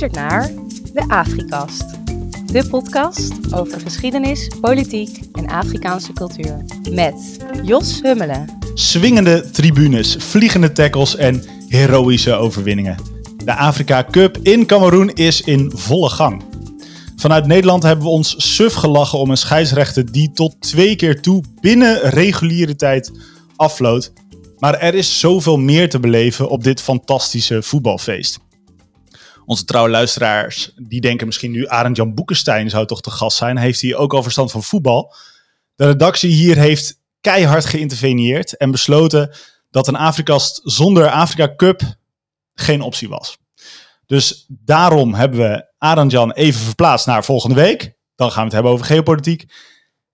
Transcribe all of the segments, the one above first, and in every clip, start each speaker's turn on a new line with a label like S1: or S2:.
S1: luistert naar de Afrikast. De podcast over geschiedenis, politiek en Afrikaanse cultuur. Met Jos Hummelen.
S2: Swingende tribunes, vliegende tackles en heroïsche overwinningen. De Afrika Cup in Cameroen is in volle gang. Vanuit Nederland hebben we ons suf gelachen om een scheidsrechter die tot twee keer toe binnen reguliere tijd afvloot. Maar er is zoveel meer te beleven op dit fantastische voetbalfeest. Onze trouwe luisteraars, die denken misschien nu Arend Jan Boekenstein zou toch de gast zijn. Heeft hij ook al verstand van voetbal? De redactie hier heeft keihard geïnterveneerd en besloten dat een Afrikast zonder Afrika Cup geen optie was. Dus daarom hebben we Arend even verplaatst naar volgende week. Dan gaan we het hebben over geopolitiek.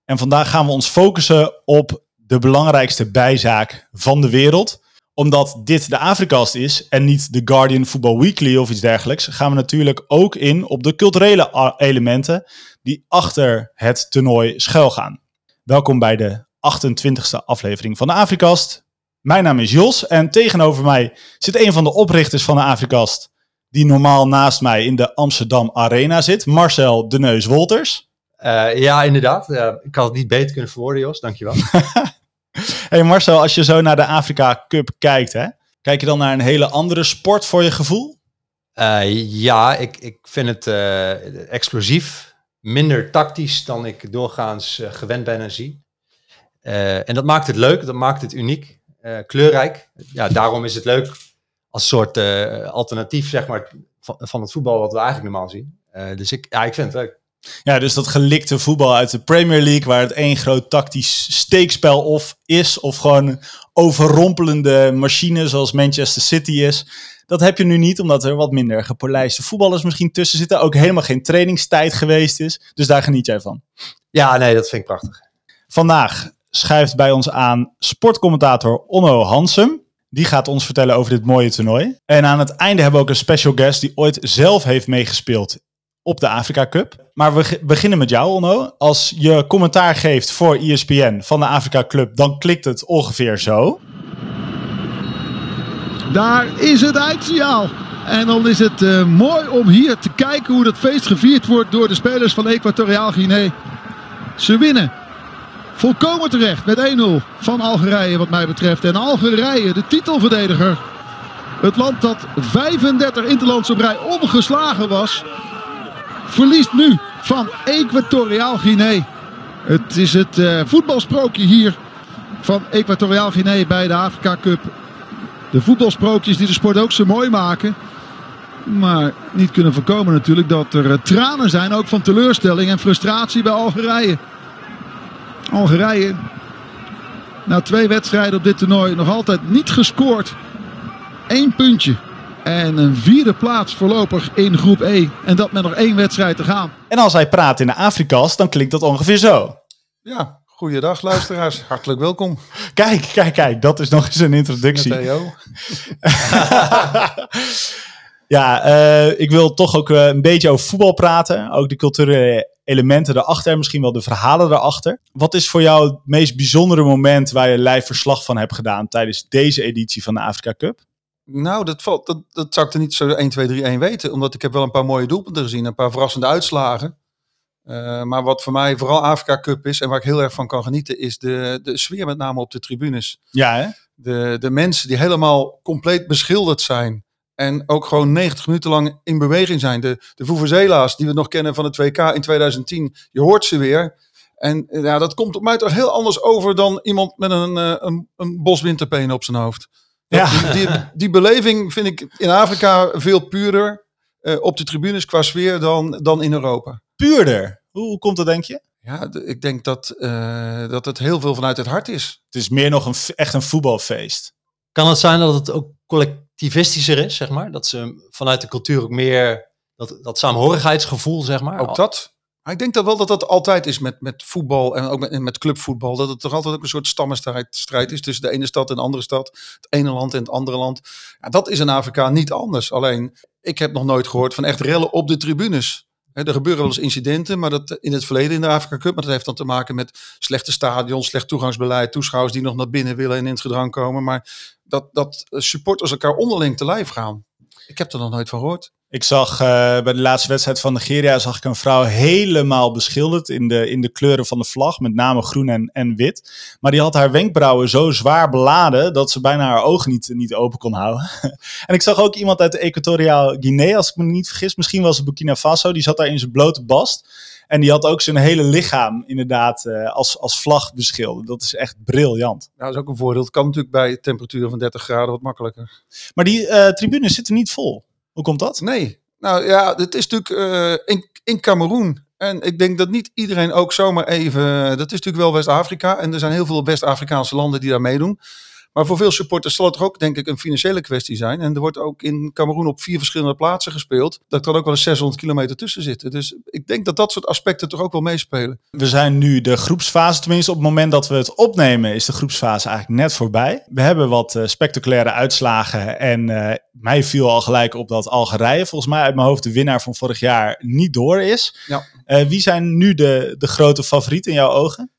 S2: En vandaag gaan we ons focussen op de belangrijkste bijzaak van de wereld omdat dit de Afrikast is en niet de Guardian Football Weekly of iets dergelijks, gaan we natuurlijk ook in op de culturele elementen die achter het toernooi schuilgaan. Welkom bij de 28e aflevering van de Afrikast. Mijn naam is Jos en tegenover mij zit een van de oprichters van de Afrikast, die normaal naast mij in de Amsterdam Arena zit, Marcel de Neus Wolters.
S3: Uh, ja, inderdaad. Uh, ik had het niet beter kunnen verwoorden, Jos. Dankjewel.
S2: hey Marcel, als je zo naar de Afrika Cup kijkt, hè, kijk je dan naar een hele andere sport voor je gevoel?
S3: Uh, ja, ik, ik vind het uh, explosief. Minder tactisch dan ik doorgaans uh, gewend ben en zie. en dat maakt het leuk, dat maakt het uniek, kleurrijk. Ja, daarom is het leuk als soort alternatief zeg maar, van, van het voetbal wat we eigenlijk normaal zien. dus ik, ja, ik vind het leuk.
S2: Ja, dus dat gelikte voetbal uit de Premier League, waar het één groot tactisch steekspel of is, of gewoon overrompelende machine zoals Manchester City is. Dat heb je nu niet, omdat er wat minder gepolijste voetballers misschien tussen zitten. Ook helemaal geen trainingstijd geweest is. Dus daar geniet jij van.
S3: Ja, nee, dat vind ik prachtig.
S2: Vandaag schuift bij ons aan sportcommentator Onno Hansum. Die gaat ons vertellen over dit mooie toernooi. En aan het einde hebben we ook een special guest die ooit zelf heeft meegespeeld op de Afrika Cup. Maar we beginnen met jou, Onno. Als je commentaar geeft voor ESPN van de Afrika Club, dan klikt het ongeveer zo.
S4: Daar is het eindsignaal. En dan is het uh, mooi om hier te kijken hoe dat feest gevierd wordt door de spelers van Equatoriaal Guinea. Ze winnen. Volkomen terecht met 1-0 van Algerije wat mij betreft. En Algerije, de titelverdediger. Het land dat 35 interlands op rij ongeslagen was verliest nu van Equatoriaal Guinea. Het is het uh, voetbalsprookje hier van Equatoriaal Guinea bij de Afrika Cup. De voetbalsprookjes die de sport ook zo mooi maken. Maar niet kunnen voorkomen natuurlijk dat er uh, tranen zijn, ook van teleurstelling en frustratie bij Algerije. Algerije, na twee wedstrijden op dit toernooi, nog altijd niet gescoord. Eén puntje en een vierde plaats voorlopig in groep E. En dat met nog één wedstrijd te gaan.
S2: En als hij praat in de Afrika's, dan klinkt dat ongeveer zo.
S5: Ja, goeiedag luisteraars. Hartelijk welkom.
S2: Kijk, kijk, kijk. Dat is nog eens een introductie.
S5: Theo.
S2: ja, uh, ik wil toch ook uh, een beetje over voetbal praten. Ook de culturele elementen erachter. Misschien wel de verhalen erachter. Wat is voor jou het meest bijzondere moment waar je live verslag van hebt gedaan tijdens deze editie van de Afrika Cup?
S5: Nou, dat, valt, dat, dat zou ik er niet zo 1, 2, 3, 1 weten. Omdat ik heb wel een paar mooie doelpunten gezien. Een paar verrassende uitslagen. Uh, maar wat voor mij vooral Afrika Cup is en waar ik heel erg van kan genieten, is de, de sfeer met name op de tribunes.
S2: Ja, hè?
S5: De, de mensen die helemaal compleet beschilderd zijn. En ook gewoon 90 minuten lang in beweging zijn. De, de Vuvuzela's die we nog kennen van het WK in 2010. Je hoort ze weer. En ja, dat komt op mij toch heel anders over dan iemand met een, een, een bos winterpenen op zijn hoofd. Ja. Die, die, beleving vind ik in Afrika veel puurder uh, op de tribunes qua sfeer dan, dan in Europa.
S2: Puurder? Hoe, hoe komt dat, denk je?
S5: Ja, ik denk dat, uh, dat het heel veel vanuit het hart is.
S2: Het is meer nog een, echt een voetbalfeest.
S3: Kan het zijn dat het ook collectivistischer is, zeg maar? Dat ze vanuit de cultuur ook meer dat, dat saamhorigheidsgevoel, zeg maar?
S5: Ook dat. Ik denk dat wel dat dat altijd is met, met voetbal en ook met, met clubvoetbal. Dat het toch altijd ook een soort stammenstrijd is tussen de ene stad en de andere stad. Het ene land en het andere land. Ja, dat is in Afrika niet anders. Alleen, ik heb nog nooit gehoord van echt rellen op de tribunes. er gebeuren wel eens incidenten, maar dat in het verleden in de Afrika Cup. Maar dat heeft dan te maken met slechte stadions, slecht toegangsbeleid, toeschouwers die nog naar binnen willen en in het gedrang komen. Maar dat, dat supporters elkaar onderling te lijf gaan. Ik heb er nog nooit van gehoord.
S2: Ik zag uh, bij de laatste wedstrijd van Nigeria zag ik een vrouw helemaal beschilderd in de, in de kleuren van de vlag, met name groen en, en wit. Maar die had haar wenkbrauwen zo zwaar beladen dat ze bijna haar ogen niet, niet open kon houden. en ik zag ook iemand uit de Equatoriaal Guinea, als ik me niet vergis, misschien was het Burkina Faso, die zat daar in zijn blote bast. En die had ook zijn hele lichaam inderdaad uh, als, als vlag beschilderd. Dat is echt briljant.
S5: Nou, dat is ook een voordeel. Het kan natuurlijk bij temperaturen van 30 graden wat makkelijker.
S2: Maar die uh, tribunes zitten niet vol. Hoe komt dat?
S5: Nee. Nou ja, het is natuurlijk uh, in, in Cameroen. En ik denk dat niet iedereen ook zomaar even. Dat is natuurlijk wel West-Afrika. En er zijn heel veel West-Afrikaanse landen die daar meedoen. Maar voor veel supporters zal het toch ook, denk ik, een financiële kwestie zijn. En er wordt ook in Cameroen op vier verschillende plaatsen gespeeld. Daar kan ook wel eens 600 kilometer tussen zitten. Dus ik denk dat dat soort aspecten toch ook wel meespelen.
S2: We zijn nu de groepsfase, tenminste op het moment dat we het opnemen, is de groepsfase eigenlijk net voorbij. We hebben wat uh, spectaculaire uitslagen. En uh, mij viel al gelijk op dat Algerije, volgens mij uit mijn hoofd de winnaar van vorig jaar, niet door is. Ja. Uh, wie zijn nu de, de grote favorieten in jouw ogen?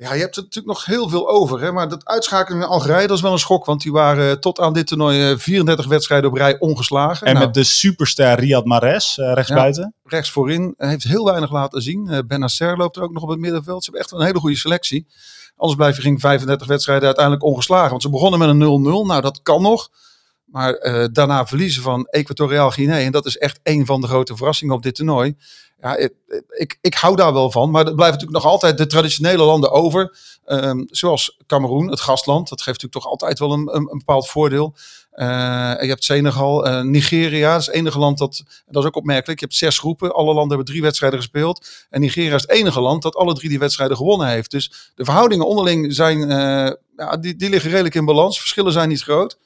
S5: Ja, je hebt er natuurlijk nog heel veel over. Hè? Maar dat uitschakelen in Algerije, dat is wel een schok. Want die waren tot aan dit toernooi 34 wedstrijden op rij ongeslagen.
S2: En nou, met de superster Riyad Mahrez uh, rechtsbuiten.
S5: Ja, rechts voorin. Hij heeft heel weinig laten zien. Uh, Benacer loopt er ook nog op het middenveld. Ze hebben echt een hele goede selectie. Anders blijf je ging 35 wedstrijden uiteindelijk ongeslagen. Want ze begonnen met een 0-0. Nou, dat kan nog. Maar uh, daarna verliezen van Equatoriaal Guinea. En dat is echt een van de grote verrassingen op dit toernooi. Ja, ik, ik, ik, hou daar wel van. Maar er blijven natuurlijk nog altijd de traditionele landen over. Um, zoals Cameroen, het gastland. Dat geeft natuurlijk toch altijd wel een, een, bepaald voordeel. Uh, je hebt Senegal, uh, Nigeria. Is het enige land dat, dat is ook opmerkelijk. Je hebt zes groepen. Alle landen hebben drie wedstrijden gespeeld. En Nigeria is het enige land dat alle drie die wedstrijden gewonnen heeft. Dus de verhoudingen onderling zijn, ja, die, die liggen redelijk in balans. Verschillen zijn niet groot.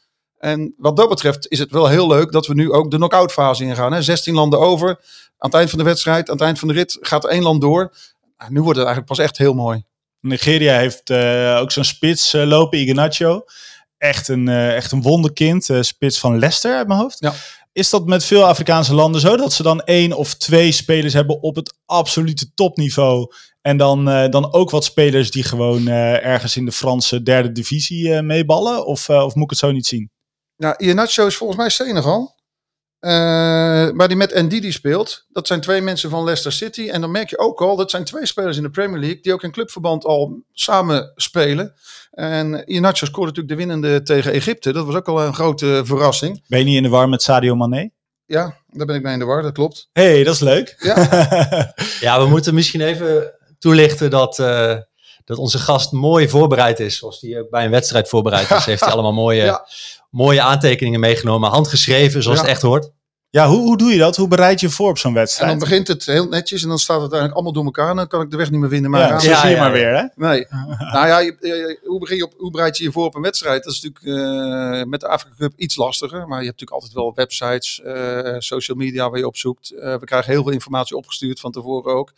S5: En wat dat betreft is het wel heel leuk dat we nu ook de knock-out fase ingaan. Hè? 16 landen over. Aan het eind van de wedstrijd, aan het eind van de rit gaat één land door. Nou, nu wordt het eigenlijk pas echt heel mooi.
S2: Nigeria heeft uh, ook zo'n spits uh, lopen, Ignacio. Echt een, uh, echt een wonderkind, spits van Leicester uit mijn hoofd. Ja. Is dat met veel Afrikaanse landen zo dat ze dan één of twee spelers hebben op het absolute topniveau? En dan, dan ook wat spelers die gewoon ergens in de Franse derde divisie meeballen? Of, of moet ik het zo niet zien?
S5: Nou, Iheanacho is volgens mij Senegal. Uh, maar die met Ndidi speelt. Dat zijn twee mensen van Leicester City. En dan merk je ook al, dat zijn twee spelers in de Premier League... die ook in clubverband al samen spelen. En Iheanacho scoorde natuurlijk de winnende tegen Egypte. Dat was ook al een grote verrassing.
S2: Ben je niet in de war met Sadio Mané?
S5: Ja, daar ben ik mee in de war, dat klopt.
S2: hey, dat is leuk.
S3: Ja, ja we moeten misschien even toelichten dat... Uh dat onze gast mooi voorbereid is. Zoals hij bij een wedstrijd voorbereid is. Heeft hij allemaal mooie, ja. Mooie aantekeningen meegenomen. Handgeschreven, zoals ja. het echt hoort.
S2: Ja, hoe, hoe doe je dat? Hoe bereid je voor op zo'n wedstrijd?
S5: En dan begint het heel netjes en dan staat het eigenlijk allemaal door elkaar. En dan kan ik de weg niet meer vinden. Maar
S2: ja, ja, zie je maar weer, hè?
S5: Nee. nou ja, je, hoe, begin je op, hoe bereid je je voor op een wedstrijd? Dat is natuurlijk uh, met de Afrika Cup iets lastiger. Maar je hebt natuurlijk altijd wel websites, uh, social media waar je op zoekt. Uh, we krijgen heel veel informatie opgestuurd van tevoren ook.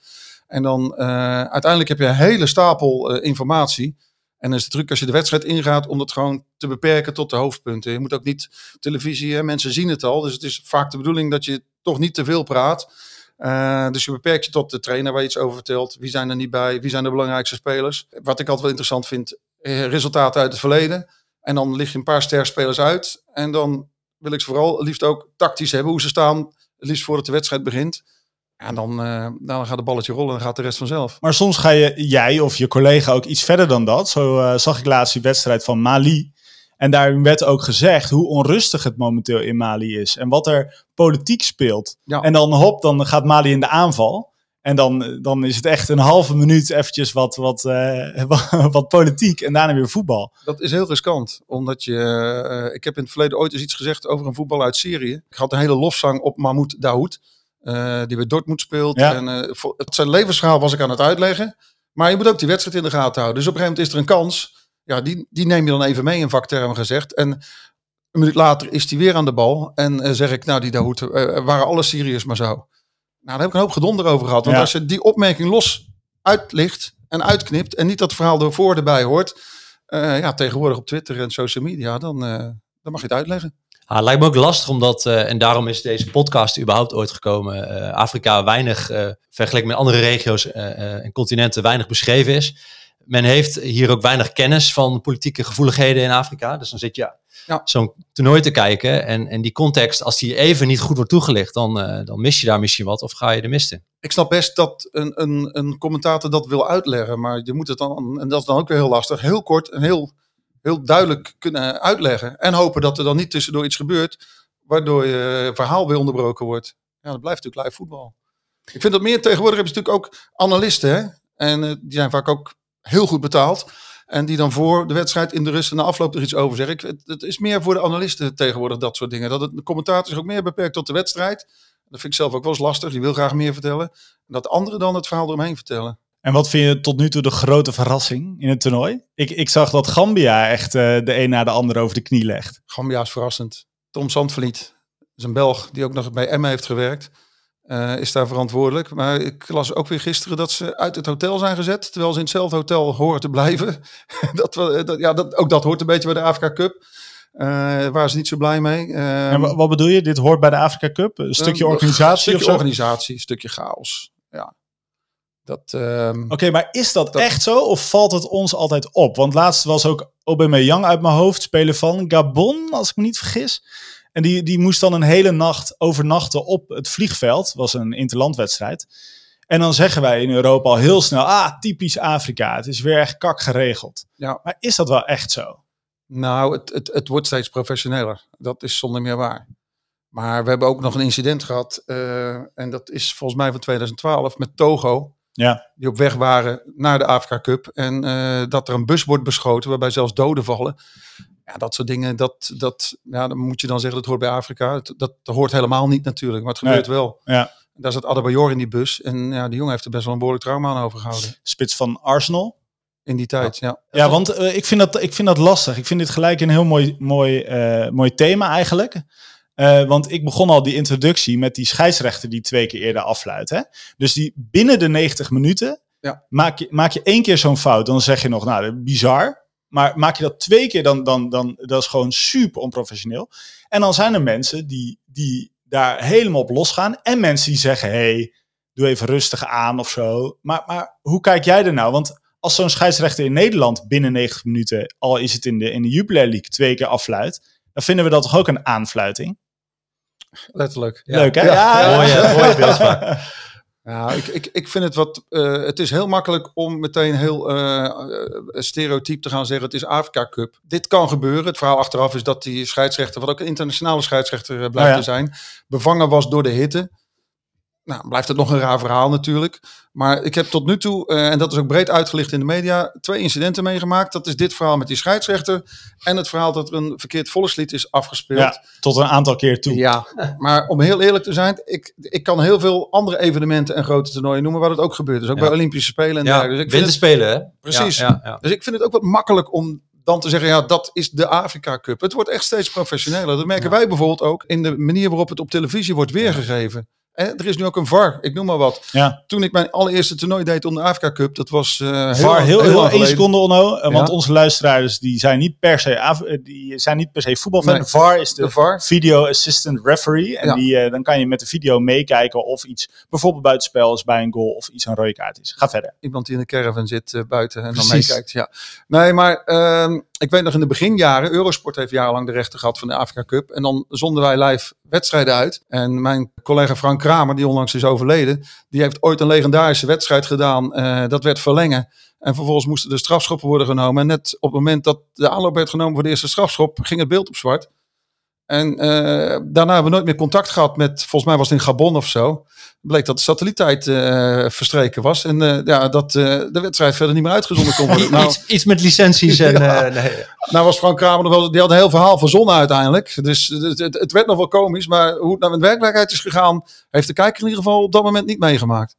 S5: En dan uiteindelijk heb je een hele stapel informatie. En dan is de truc als je de wedstrijd ingaat om dat gewoon te beperken tot de hoofdpunten. Je moet ook niet televisie, hè, mensen zien het al. Dus het is vaak de bedoeling dat je toch niet te veel praat. Uh, dus je beperkt je tot de trainer waar je iets over vertelt. Wie zijn er niet bij? Wie zijn de belangrijkste spelers? Wat ik altijd wel interessant vind, eh, resultaten uit het verleden. En dan lig je een paar sterspelers uit. En dan wil ik ze vooral liefst ook tactisch hebben. Hoe ze staan, het liefst voordat de wedstrijd begint. En dan, uh, dan gaat het balletje rollen en gaat de rest vanzelf.
S2: Maar soms ga je, jij of je collega ook iets verder dan dat. Zo uh, zag ik laatst die wedstrijd van Mali. En daar werd ook gezegd hoe onrustig het momenteel in Mali is. En wat er politiek speelt. Ja. En dan hop, dan gaat Mali in de aanval. En dan, dan is het echt een halve minuut eventjes wat, wat, uh, wat politiek en daarna weer voetbal.
S5: Dat is heel riskant, omdat je... Uh, ik heb in het verleden ooit eens iets gezegd over een voetbal uit Syrië. Ik had een hele lofzang op Mahmoud Daoud. Uh, die bij Dortmund speelt. Ja. En, uh, voor, het zijn levensverhaal was ik aan het uitleggen. Maar je moet ook die wedstrijd in de gaten houden. Dus op een gegeven moment is er een kans. Ja, die, die neem je dan even mee in vaktermen gezegd. En een minuut later is hij weer aan de bal. En uh, zeg ik, nou die Dahoed, waren alle Syriërs maar zo. Nou, daar heb ik een hoop gedonder over gehad. Want ja. als je die opmerking los uitlicht en uitknipt... en niet dat verhaal ervoor erbij hoort... ja, tegenwoordig op Twitter en social media... dan, dan mag je het uitleggen.
S3: Ah, lijkt me ook lastig, omdat, uh, en daarom is deze podcast überhaupt ooit gekomen, uh, Afrika weinig, uh, vergeleken met andere regio's en continenten, weinig beschreven is. men heeft hier ook weinig kennis van politieke gevoeligheden in Afrika. Dus dan zit je
S5: Ja.
S3: zo'n toernooi te kijken. En, en die context, als die even niet goed wordt toegelicht, dan, eh, dan mis je daar misschien wat of ga je de mist in.
S5: Ik snap best dat een, een, een commentator dat wil uitleggen, maar je moet het dan, en dat is dan ook weer heel lastig, heel kort en heel, heel duidelijk kunnen uitleggen. En hopen dat er dan niet tussendoor iets gebeurt, waardoor je verhaal weer onderbroken wordt. Ja, dat blijft natuurlijk live voetbal. Ik vind dat meer tegenwoordig heb je natuurlijk ook analisten, hè? En eh, die zijn vaak ook heel goed betaald. En die dan voor de wedstrijd in de rust en de afloop er iets over zeggen. Ik, het, het is meer voor de analisten tegenwoordig dat soort dingen. Dat het, de commentator zich ook meer beperkt tot de wedstrijd. Dat vind ik zelf ook wel eens lastig. Die wil graag meer vertellen. En dat anderen dan het verhaal eromheen vertellen.
S2: En wat vind je tot nu toe de grote verrassing in het toernooi? Ik, ik zag dat Gambia echt eh, de een na de ander over de knie legt.
S5: Gambia is verrassend. Tom Zandvliet, dat is een Belg die ook nog bij Emma heeft gewerkt. eh, is daar verantwoordelijk. Maar ik las ook weer gisteren dat ze uit het hotel zijn gezet. Terwijl ze in hetzelfde hotel horen te blijven. dat, we- dat, ja, dat, ook dat hoort een beetje bij de Afrika Cup. Eh waren ze niet zo blij mee. Eh,
S2: en wa- wat bedoel je? Dit hoort bij de Afrika Cup? Een stukje
S5: Een
S2: organisatie
S5: stukje
S2: of zo?
S5: organisatie, een stukje chaos. Ja. Dat, ehm,
S2: Oké, maar is dat,
S5: Dat-
S2: echt zo of valt het ons altijd op? Want laatst was ook Aubameyang uit mijn hoofd, speler van Gabon, als ik me niet vergis. En die, die moest dan een hele nacht overnachten op het vliegveld. was een interlandwedstrijd. En dan zeggen wij in Europa al heel snel, ah, typisch Afrika. Het is weer echt kak geregeld.
S5: Ja.
S2: Maar is dat wel echt zo?
S5: Nou, het, het, het wordt steeds professioneler. Dat is zonder meer waar. Maar we hebben ook nog een incident gehad. eh, en dat is volgens mij van 2012 met Togo.
S2: Ja.
S5: Die op weg waren naar de Afrika Cup. En eh, dat er een bus wordt beschoten waarbij zelfs doden vallen. Ja, dat soort dingen, dat, dat, ja, dan moet je dan zeggen dat hoort bij Afrika. Dat, dat hoort helemaal niet natuurlijk, maar het
S2: Nee.
S5: gebeurt wel.
S2: Ja.
S5: Daar zat Adebayor in die bus. En ja, die jongen heeft er best wel een behoorlijk trauma aan overgehouden.
S2: Spits van Arsenal.
S5: In die tijd, ja.
S2: Ja, want eh, ik, vind dat, ik vind dat lastig. Ik vind dit gelijk een heel mooi, mooi, eh, mooi thema eigenlijk. Eh, want ik begon al die introductie met die scheidsrechter die twee keer eerder afluit. Hè? Dus die binnen de 90 minuten
S5: Ja.
S2: maak, je, maak je één keer zo'n fout. Dan zeg je nog, nou, bizar. Maar maak je dat twee keer, dan, dan, dan dat is gewoon super onprofessioneel. En dan zijn er mensen die, die daar helemaal op losgaan. En mensen die zeggen, hey, doe even rustig aan of zo. Maar, maar hoe kijk jij er nou? Want als zo'n scheidsrechter in Nederland binnen 90 minuten, al is het in de, in de Jupiler League, twee keer affluit, dan vinden we dat toch ook een aanfluiting?
S5: Letterlijk.
S2: Leuk, hè?
S5: Ja.
S3: Mooie, mooie beeldspraak.
S5: Ja, ik, ik, ik vind het wat. eh, het is heel makkelijk om meteen heel eh, eh, stereotyp te gaan zeggen: het is Afrika Cup. Dit kan gebeuren. Het verhaal achteraf is dat die scheidsrechter, wat ook een internationale scheidsrechter blijft
S2: ja.
S5: te zijn, bevangen was door de hitte. Nou, blijft het nog een raar verhaal natuurlijk. Maar ik heb tot nu toe, eh, en dat is ook breed uitgelicht in de media, twee incidenten meegemaakt. Dat is dit verhaal met die scheidsrechter en het verhaal dat er een verkeerd volkslied is afgespeeld.
S2: Ja, tot een aantal keer toe.
S5: Ja, maar om heel eerlijk te zijn, ik, ik kan heel veel andere evenementen en grote toernooien noemen waar het ook gebeurt. Dus ook
S3: Ja.
S5: bij Olympische Spelen en
S3: Ja,
S5: dergelijke. Dus ik, vind het,
S3: winterspelen, hè?
S5: Precies.
S3: Ja, ja, ja.
S5: dus ik vind het ook wat makkelijk om dan te zeggen, ja, dat is de Afrika Cup. Het wordt echt steeds professioneler. Dat merken wij bijvoorbeeld ook in de manier waarop het op televisie wordt weergegeven. En er is nu ook een VAR, ik noem maar wat.
S2: Ja.
S5: Toen ik mijn allereerste toernooi deed om de Afrika Cup, dat was eh heel,
S2: VAR, heel, heel, één seconde, Onno. eh, Want onze luisteraars die zijn niet per se, Af- eh, die zijn niet per se voetbalfan.
S5: Nee.
S2: VAR is de,
S5: De VAR.
S2: Video Assistant Referee. En
S5: Ja.
S2: die, dan kan je met de video meekijken of iets bijvoorbeeld buitenspel is bij een goal of iets een rode kaart is. Ga verder.
S5: iemand die in de caravan zit buiten en dan meekijkt. Ja. Nee, maar ehm, ik weet nog in de beginjaren, Eurosport heeft jarenlang de rechten gehad van de Afrika Cup. En dan zonden wij live wedstrijden uit. En mijn collega Frank Kramer, die onlangs is overleden, die heeft ooit een legendarische wedstrijd gedaan. Eh, dat werd verlengen. En vervolgens moesten de strafschoppen worden genomen. En net op het moment dat de aanloop werd genomen voor de eerste strafschop, ging het beeld op zwart. En eh, daarna hebben we nooit meer contact gehad met, volgens mij was het in Gabon of zo. Bleek dat de satelliettijd eh, verstreken was. En eh, ja, dat de wedstrijd verder niet meer uitgezonden kon worden. nou,
S3: iets, iets met licenties en...
S5: Ja.
S3: nee.
S5: nou was Frank Kramer nog wel, die had een heel verhaal verzonnen uiteindelijk. Dus het, het, het werd nog wel komisch. Maar hoe het nou in de werkelijkheid is gegaan, heeft de kijker in ieder geval op dat moment niet meegemaakt.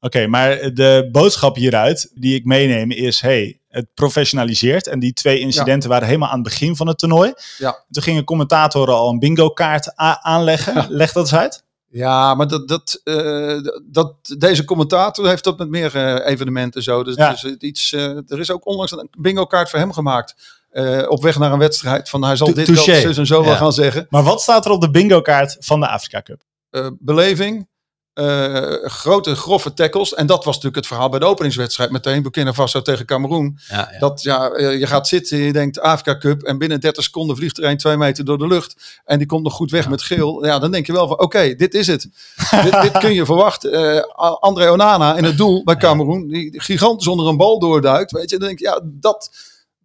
S2: Oké, maar de boodschap hieruit die ik meeneem is: hey, het professionaliseert. En die twee incidenten waren helemaal aan het begin van het toernooi.
S5: Ja.
S2: Toen gingen commentatoren al een bingo-kaart aanleggen. Leg dat eens uit.
S5: Ja, maar dat, dat, eh, dat, deze commentator heeft dat met meer eh, evenementen zo. Dus
S2: Ja.
S5: is iets, eh, er is ook onlangs een bingo kaart voor hem gemaakt. eh, op weg naar een wedstrijd. Van hij zal dit wel zus en zo wel gaan zeggen.
S2: Maar wat staat er op de bingo-kaart van de Afrika Cup?
S5: Eh, beleving, eh, grote, grove tackles. En dat was natuurlijk het verhaal bij de openingswedstrijd. Meteen Burkina Faso tegen Cameroen.
S3: Ja, ja.
S5: Dat ja, eh, je gaat zitten, je denkt Afrika Cup. En binnen 30 seconden vliegt er een twee meter door de lucht. En die komt nog goed weg met geel. Ja, dan denk je wel van oké, dit is het. dit, dit kun je verwachten. Eh, André Onana in het doel bij Cameroen. Die gigantisch onder een bal doorduikt. Weet je, dan denk je, ja, dat,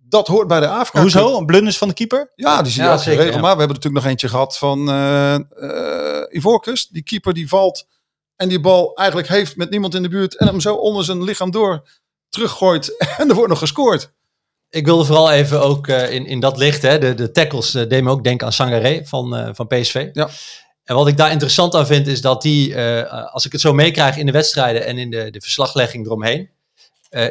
S5: dat hoort bij de Afrika Cup.
S2: Hoezo? Een blunders van de keeper?
S5: Ja, die zie je
S3: Ja, zeker, ja.
S5: Maar we hebben natuurlijk nog eentje gehad van Ivoorkust. Die keeper die valt en die bal eigenlijk heeft met niemand in de buurt. En hem zo onder zijn lichaam door teruggooit. En er wordt nog gescoord.
S3: Ik wilde vooral even ook eh, in, in dat licht, hè, de, de tackles deed me ook denken aan Sangaré van, eh, van PSV.
S5: Ja.
S3: En wat ik daar interessant aan vind, is dat die, als ik het zo meekrijg in de wedstrijden en in de, de verslaglegging eromheen,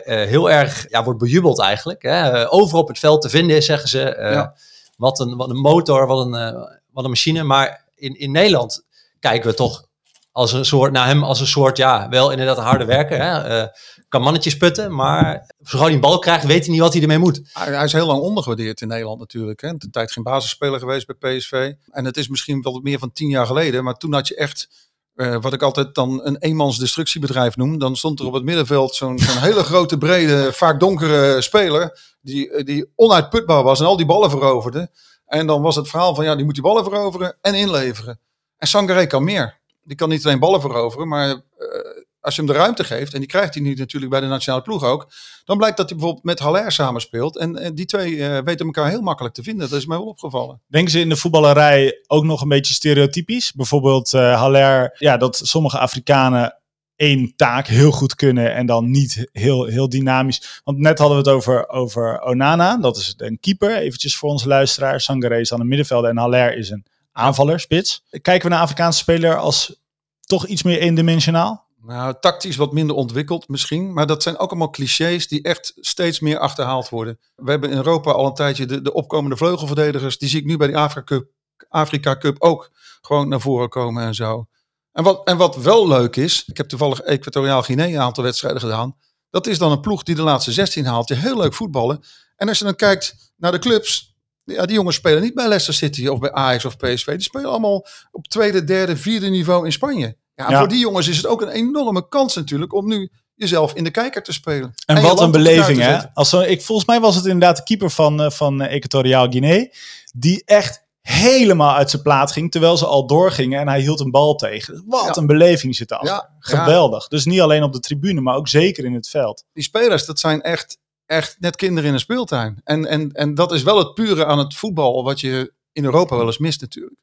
S3: heel erg ja, wordt bejubeld eigenlijk. Hè. Overal op het veld te vinden is, zeggen ze.
S5: Ja.
S3: wat, een, wat een motor, wat een, wat een machine. Maar in, in Nederland kijken we toch als een soort, naar hem als een soort, ja, wel inderdaad een harde werker. Hè. Eh, kan mannetjes putten, maar zodra hij een bal krijgt, weet hij niet wat hij ermee moet.
S5: Hij, hij is heel lang ondergewaardeerd in Nederland natuurlijk. Hè. De tijd geen basisspeler geweest bij PSV. En het is misschien wel meer van tien jaar geleden. Maar toen had je echt, eh, wat ik altijd dan een eenmans destructiebedrijf noem. Dan stond er op het middenveld zo'n zo'n hele grote, brede, vaak donkere speler. Die, eh, die onuitputbaar was en al die ballen veroverde. En dan was het verhaal van ja, die moet die ballen veroveren en inleveren. En Sangaré kan meer. Die kan niet alleen ballen veroveren, maar eh, als je hem de ruimte geeft, en die krijgt hij nu natuurlijk bij de nationale ploeg ook, dan blijkt dat hij bijvoorbeeld met Haller samenspeelt. En, en die twee eh, weten elkaar heel makkelijk te vinden. Dat is mij wel opgevallen.
S2: Denken ze in de voetballerij ook nog een beetje stereotypisch? Bijvoorbeeld eh Haller, ja, dat sommige Afrikanen één taak heel goed kunnen en dan niet heel, heel dynamisch. Want net hadden we het over, over Onana, dat is een keeper, eventjes voor onze luisteraar. Sangaré is dan een middenvelder en Haller is een aanvaller, spits. Kijken we naar Afrikaanse speler als toch iets meer eendimensionaal?
S5: Nou, tactisch wat minder ontwikkeld misschien. Maar dat zijn ook allemaal clichés die echt steeds meer achterhaald worden. We hebben in Europa al een tijdje de, de opkomende vleugelverdedigers. Die zie ik nu bij die Afrika Cup, Afrika Cup ook gewoon naar voren komen en zo. En wat, en wat wel leuk is, ik heb toevallig Equatoriaal Guinea een aantal wedstrijden gedaan. Dat is dan een ploeg die de laatste 16 haalt, die heel leuk voetballen. En als je dan kijkt naar de clubs, ja, die jongens spelen niet bij Leicester City of bij Ajax of PSV. Die spelen allemaal op tweede, derde, vierde niveau in Spanje. Ja, voor die jongens is het ook een enorme kans natuurlijk om nu jezelf in de kijker te spelen.
S2: En, wat een beleving, hè? Als ik, volgens mij was het inderdaad de keeper van, eh, van eh, Equatoriaal Guinea. Die echt helemaal uit zijn plaat ging, terwijl ze al doorgingen en hij hield een bal tegen. Wat
S5: Ja.
S2: een beleving zit.
S5: Ja,
S2: Geweldig. Dus niet alleen op de tribune, maar ook zeker in het veld.
S5: die spelers, dat zijn echt, echt net kinderen in een speeltuin. En, en, en dat is wel het pure aan het voetbal wat je in Europa wel eens mist natuurlijk.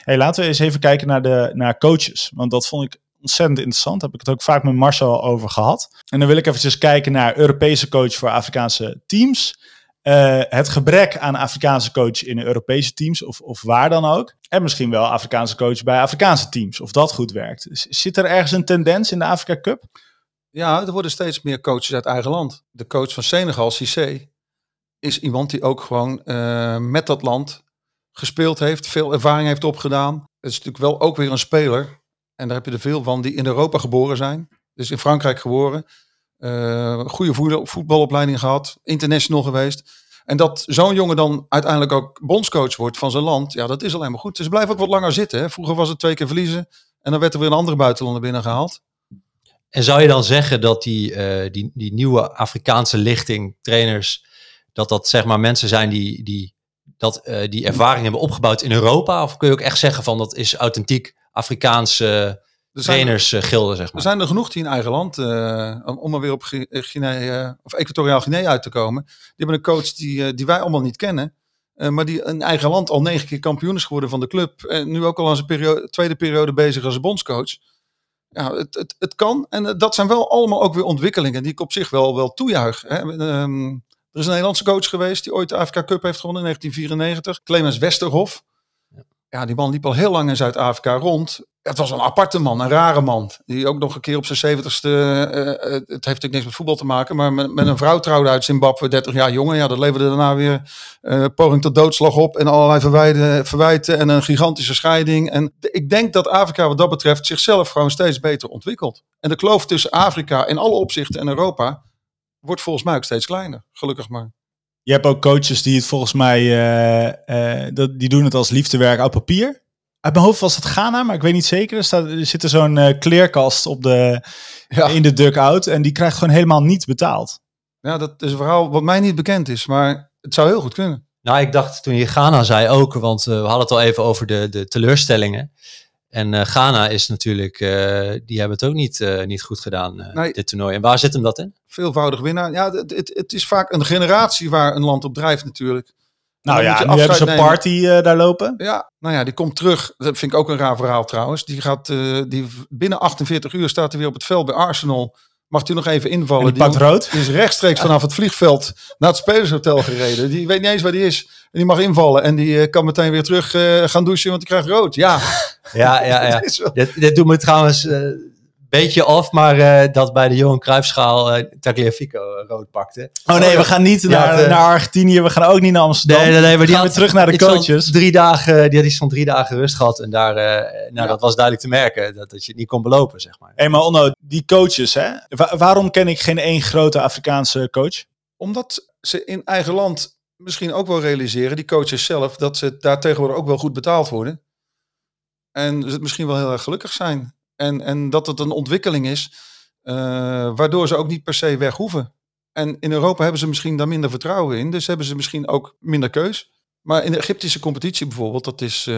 S2: Hey, laten we eens even kijken naar, de, naar coaches. Want dat vond ik ontzettend interessant. Heb ik het ook vaak met Marcel over gehad. En dan wil ik eventjes kijken naar Europese coach voor Afrikaanse teams. Eh, het gebrek aan Afrikaanse coach in Europese teams, of, of waar dan ook. En misschien wel Afrikaanse coach bij Afrikaanse teams, of dat goed werkt. Zit er ergens een tendens in de Afrika Cup?
S5: Ja, er worden steeds meer coaches uit eigen land. De coach van Senegal, Cissé, is iemand die ook gewoon eh, met dat land gespeeld heeft, veel ervaring heeft opgedaan. Het is natuurlijk wel ook weer een speler, en daar heb je er veel van, die in Europa geboren zijn. Dus in Frankrijk geboren. Eh, goede voetbal- voetbalopleiding gehad, international geweest. En dat zo'n jongen dan uiteindelijk ook bondscoach wordt van zijn land, ja, dat is alleen maar goed. Dus blijven ook wat langer zitten. Vroeger was het twee keer verliezen en dan werd er weer een andere buitenlander binnengehaald.
S3: En zou je dan zeggen dat die, eh, die, die nieuwe Afrikaanse lichting, trainers, dat dat zeg maar mensen zijn die, die, dat, eh, die ervaring hebben opgebouwd in Europa? Of kun je ook echt zeggen van dat is authentiek Afrikaanse
S5: Er
S3: trainers eh, zeg
S5: Er
S3: maar?
S5: zijn er genoeg die in eigen land, eh, om- maar weer op Gu- Guinea, of Equatoriaal Guinea uit te komen. Die hebben een coach die, die wij allemaal niet kennen. maar die in eigen land al negen keer kampioen is geworden van de club. En nu ook al aan zijn periode, tweede periode bezig als bondscoach. Ja, het, het, het kan. En eh, dat zijn wel allemaal ook weer ontwikkelingen die ik op zich wel, wel toejuich. Hè. Ehm, er is een Nederlandse coach geweest die ooit de Afrika Cup heeft gewonnen in 1994. Clemens Westerhof. Ja, die man liep al heel lang in Zuid-Afrika rond. Het was een aparte man, een rare man. Die ook nog een keer op zijn zeventigste, eh, eh, het heeft natuurlijk niks met voetbal te maken, maar met, een vrouw trouwde uit Zimbabwe, 30 jaar jonger. Ja, dat leverde daarna weer eh, poging tot doodslag op en allerlei verwijden, verwijten en een gigantische scheiding. En ik denk dat Afrika wat dat betreft zichzelf gewoon steeds beter ontwikkelt. En de kloof tussen Afrika in alle opzichten en Europa wordt volgens mij ook steeds kleiner. Gelukkig maar.
S2: Je hebt ook coaches die het volgens mij, eh, eh, dat, die doen het als liefdewerk op papier. Uit mijn hoofd was het Ghana, maar ik weet niet zeker. Er, staat, er zit er zo'n eh, kleerkast op de,
S5: Ja.
S2: in de dugout en die krijgt gewoon helemaal niet betaald.
S5: Ja, dat is een verhaal wat mij niet bekend is, maar het zou heel goed kunnen.
S3: Nou, ik dacht toen je Ghana zei ook, want eh, we hadden het al even over de, de teleurstellingen. En eh, Ghana is natuurlijk, eh, die hebben het ook niet, eh, niet goed gedaan, eh,
S5: Nee.
S3: dit toernooi. En waar zit hem dat in?
S5: Veelvoudig winnaar. Ja, het, het, het is vaak een generatie waar een land op drijft natuurlijk.
S2: Nou ja, nu hebben ze een party eh, daar lopen.
S5: Ja, nou ja, die komt terug. Dat vind ik ook een raar verhaal trouwens. Die gaat eh, die binnen 48 uur staat hij weer op het veld bij Arsenal. Mag hij nog even invallen?
S2: En die pakt rood.
S5: die is rechtstreeks vanaf het vliegveld naar het spelershotel gereden. Die weet niet eens waar die is. En die mag invallen. En die eh, kan meteen weer terug eh, gaan douchen, want die krijgt rood. Ja,
S3: Ja, ja, ja.
S5: dat
S3: dit, dit doet me trouwens een beetje af, maar eh, dat bij de Johan Cruijffschaal eh Tagliafico eh, rood pakte.
S2: Oh nee,
S5: ja.
S2: we gaan niet
S3: Ja,
S2: naar,
S3: eh,
S2: naar Argentinië. We gaan ook niet naar Amsterdam.
S3: Nee, nee, nee, maar die
S2: gaan
S3: had
S2: we terug naar de coaches.
S3: Drie dagen, die had stond drie dagen rust gehad en daar, eh, nou,
S5: Ja.
S3: dat was duidelijk te merken dat, dat je het niet kon belopen, zeg maar.
S2: Hé, maar Onno, die coaches, hè? Wa- waarom ken ik geen één grote Afrikaanse coach?
S5: Omdat ze in eigen land misschien ook wel realiseren, die coaches zelf, dat ze daar tegenwoordig ook wel goed betaald worden. En ze het misschien wel heel erg gelukkig zijn. En, en dat het een ontwikkeling is, eh, waardoor ze ook niet per se weg hoeven. En in Europa hebben ze misschien daar minder vertrouwen in, dus hebben ze misschien ook minder keus. Maar in de Egyptische competitie bijvoorbeeld, dat is, eh,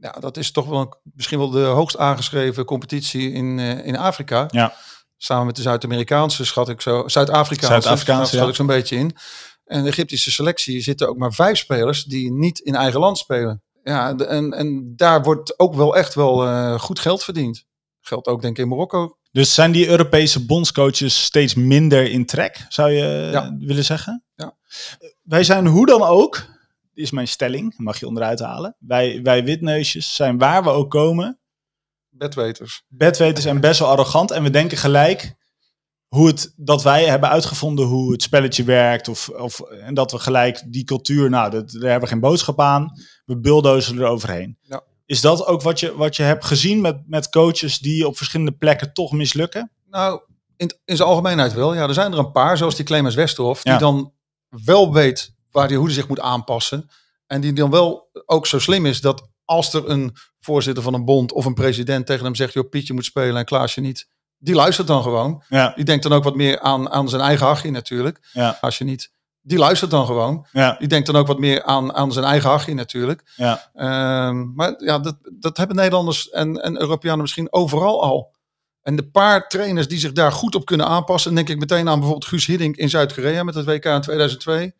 S5: ja, dat is toch wel misschien wel de hoogst aangeschreven competitie in, eh, in Afrika.
S2: Ja.
S5: Samen met de Zuid-Amerikaanse schat ik zo, Zuid-Afrikaanse schat
S2: ja.
S5: ik zo'n beetje in. En de Egyptische selectie zitten ook maar vijf spelers die niet in eigen land spelen. Ja, en, en daar wordt ook wel echt wel eh, goed geld verdiend. Geldt ook denk ik in Marokko.
S2: Dus zijn die Europese bondscoaches steeds minder in trek, zou je
S5: Ja.
S2: willen zeggen?
S5: Ja.
S2: Wij zijn hoe dan ook, is mijn stelling, mag je onderuit halen. Wij, wij witneusjes zijn waar we ook komen,
S5: Bedweters.
S2: bedweters en best wel arrogant. En we denken gelijk hoe het, dat wij hebben uitgevonden hoe het spelletje werkt. Of, of, en dat we gelijk die cultuur, nou, dat, daar hebben we geen boodschap aan. We bulldozen er overheen.
S5: Ja.
S2: Is dat ook wat je, wat je hebt gezien met, met coaches die op verschillende plekken toch mislukken?
S5: Nou, in, in zijn algemeenheid wel. Ja, er zijn er een paar, zoals die Clemens Westerhof, die
S2: Ja.
S5: dan wel weet waar die, hoe hij zich moet aanpassen. En die dan wel ook zo slim is dat als er een voorzitter van een bond of een president tegen hem zegt, joh, Pietje moet spelen en Klaasje niet. Die luistert dan gewoon.
S2: Ja,
S5: Die denkt dan ook wat meer aan, aan zijn eigen hachje natuurlijk.
S2: Ja.
S5: Als je niet. Die luistert dan gewoon.
S2: ja,
S5: Die denkt dan ook wat meer aan, aan zijn eigen hachje natuurlijk.
S2: ja.
S5: Ehm, maar ja, dat, dat hebben Nederlanders en, en Europeanen misschien overal al. En de paar trainers die zich daar goed op kunnen aanpassen, denk ik meteen aan bijvoorbeeld Guus Hiddink in Zuid-Korea met het WK in 2002.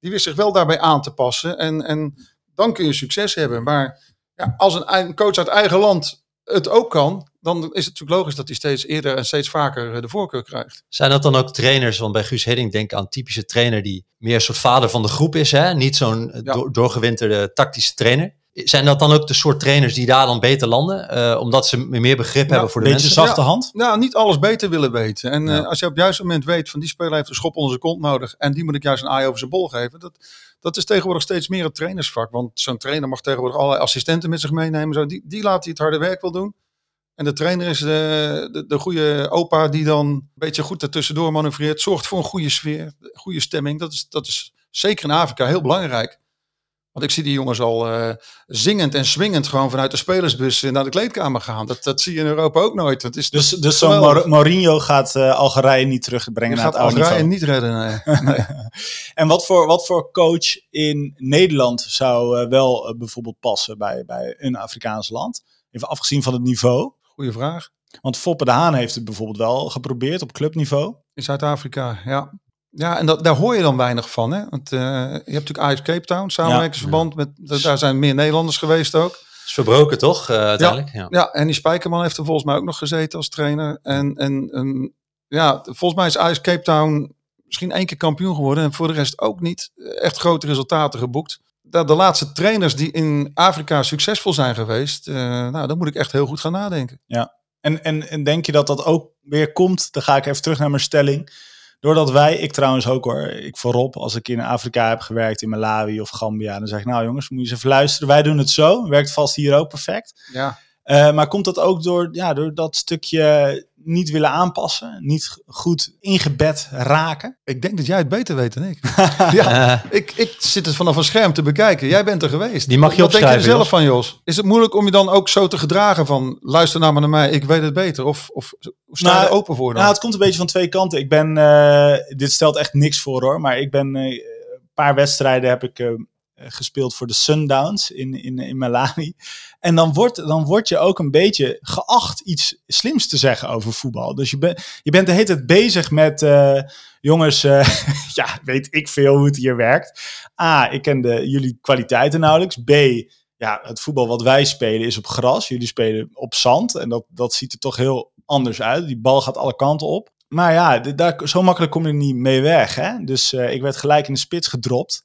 S5: Die wist zich wel daarbij aan te passen. En, en dan kun je succes hebben. Maar ja, als een, een coach uit eigen land het ook kan, dan is het natuurlijk logisch dat hij steeds eerder en steeds vaker eh, de voorkeur krijgt.
S3: Zijn dat dan ook trainers, want bij Guus Hiddink denk ik aan een typische trainer die meer een soort vader van de groep is, hè? niet zo'n eh,
S5: Ja.
S3: doorgewinterde tactische trainer. Zijn dat dan ook de soort trainers die daar dan beter landen, eh, omdat ze meer begrip hebben voor de
S2: Beetje
S3: mensen?
S2: zachte hand.
S5: Nou, niet alles beter willen weten. En
S3: Ja.
S5: eh, als je op het juiste moment weet van die speler heeft een schop onder zijn kont nodig en die moet ik juist een aai over zijn bol geven. Dat, dat is tegenwoordig steeds meer het trainersvak. Want zo'n trainer mag tegenwoordig allerlei assistenten met zich meenemen. Zo. Die, die laat hij het harde werk wel doen. En de trainer is de, de, de goede opa die dan een beetje goed ertussendoor manoeuvreert. Zorgt voor een goede sfeer, goede stemming. Dat is, dat is zeker in Afrika heel belangrijk. Want ik zie die jongens al eh, zingend en swingend gewoon vanuit de spelersbus eh, naar de kleedkamer gaan. Dat, dat zie je in Europa ook nooit. Dat is,
S2: Dus, dus zo'n. Mar- Mourinho gaat eh, Algerije niet terugbrengen naar het oude
S5: Algerije niet redden. Nee.
S2: En wat voor, wat voor coach in Nederland zou eh, wel eh, bijvoorbeeld passen bij, bij een Afrikaans land? Even afgezien van het niveau.
S5: Goeie vraag.
S2: Want Foppe de Haan heeft het bijvoorbeeld wel geprobeerd op clubniveau.
S5: In Zuid-Afrika, ja. Ja, en dat, daar hoor je dan weinig van. Hè? Want eh, je hebt natuurlijk Ajax Cape Town, samenwerkingsverband. Met, da- daar zijn meer Nederlanders geweest ook.
S3: is verbroken toch, eh, uiteindelijk? Ja.
S5: Ja, en die Spijkerman heeft er volgens mij ook nog gezeten als trainer. En, en, en ja, volgens mij is Ajax Cape Town misschien één keer kampioen geworden. En voor de rest ook niet echt grote resultaten geboekt. De, de laatste trainers die in Afrika succesvol zijn geweest, eh, nou, daar moet ik echt heel goed gaan nadenken.
S2: En, en, en denk je dat dat ook weer komt? Dan ga ik even terug naar mijn stelling. Doordat wij, ik trouwens ook hoor, ik voorop, als ik in Afrika heb gewerkt, in Malawi of Gambia, dan zeg ik, nou jongens, moet je eens even luisteren. Wij doen het zo, werkt vast hier ook perfect.
S5: Ja,
S2: Eh, maar komt dat ook door, ja, door dat stukje niet willen aanpassen, niet goed ingebed raken?
S5: Ik denk dat jij het beter weet dan ik. ja,
S3: Eh,
S5: ik, ik zit het vanaf een scherm te bekijken. Jij bent er geweest.
S3: Die mag je
S5: Wat denk je er zelf van, Jos? Is het moeilijk om je dan ook zo te gedragen van... luister nou maar naar mij, ik weet het beter. Of, of sta je
S2: Nou,
S5: er open voor dan?
S2: Nou, het komt een beetje van twee kanten. Ik ben, eh, dit stelt echt niks voor hoor, maar ik ben een paar wedstrijden heb ik gespeeld voor de Sundowns in, in, in Malawi. En dan wordt, dan word je ook een beetje geacht iets slims te zeggen over voetbal. Dus je, ben, je bent de hele tijd bezig met, eh, jongens, eh, ja, weet ik veel hoe het hier werkt. A, ik ken de, jullie kwaliteiten nauwelijks. B, ja, het voetbal wat wij spelen is op gras. Jullie spelen op zand. En dat, dat ziet er toch heel anders uit. Die bal gaat alle kanten op. Maar ja, daar, zo makkelijk kom je niet mee weg. Hè? Dus eh, ik werd gelijk in de spits gedropt.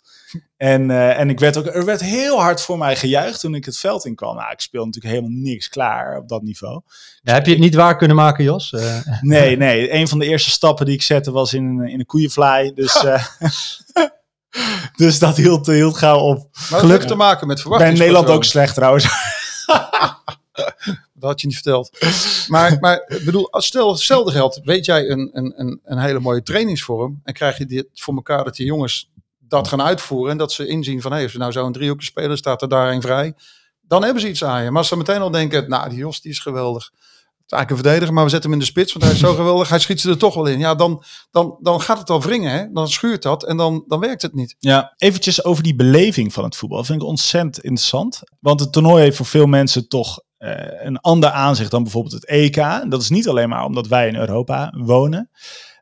S2: En, eh, en ik werd ook, er werd heel hard voor mij gejuicht toen ik het veld in kwam. Nou, ik speel natuurlijk helemaal niks klaar op dat niveau.
S3: heb je het niet waar kunnen maken, Jos? Eh,
S2: Nee, nee. Een van de eerste stappen die ik zette was in, een- in een koeienvlaai. Dus, eh, dus dat hield, hield gauw op.
S5: maar
S2: geluk-
S5: te maken met
S2: Bij
S5: verwachting.
S2: Nederland ook slecht trouwens.
S5: Dat had je niet verteld. Maar, maar ik bedoel, als stel hetzelfde geldt, weet jij een, een, een, een hele mooie trainingsvorm en krijg je dit voor elkaar dat die jongens dat gaan uitvoeren en dat ze inzien van, hé, als we nou zo een driehoekje spelen, staat er daar een vrij. Dan hebben ze iets aan je. Maar als ze meteen al denken, nou, die Jos die is geweldig. Het is eigenlijk een verdediger, maar we zetten hem in de spits, want hij is zo geweldig. Hij schiet ze er toch wel in. Ja, dan, dan, dan gaat het al wringen, hè? Dan schuurt dat en dan, dan werkt het niet.
S2: Ja, eventjes over die beleving van het voetbal. Dat vind ik ontzettend interessant. Want het toernooi heeft voor veel mensen toch eh, een ander aanzicht dan bijvoorbeeld het EK. En dat is niet alleen maar omdat wij in Europa wonen.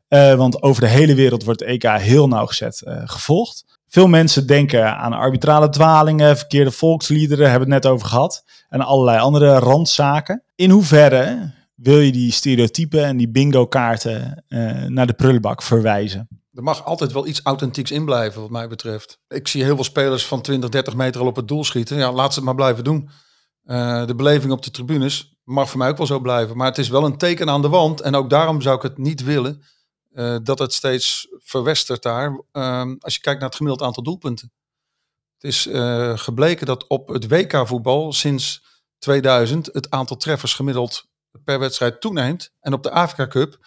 S2: Eh, want over de hele wereld wordt het EK heel nauwgezet eh, gevolgd. Veel mensen denken aan arbitrale dwalingen, verkeerde volksliederen, hebben we het net over gehad. En allerlei andere randzaken. In hoeverre wil je die stereotypen en die bingo-kaarten eh, naar de prullenbak verwijzen?
S5: Er mag altijd wel iets authentieks in blijven, wat mij betreft. Ik zie heel veel spelers van 20, 30 meter al op het doel schieten. Ja, laat ze het maar blijven doen. De beleving op de tribunes mag voor mij ook wel zo blijven. Maar het is wel een teken aan de wand. En ook daarom zou ik het niet willen eh, dat het steeds verwestert daar. Ehm, als je kijkt naar het gemiddeld aantal doelpunten. Het is eh, gebleken dat op het WK-voetbal sinds 2000 het aantal treffers gemiddeld per wedstrijd toeneemt. En op de Afrika Cup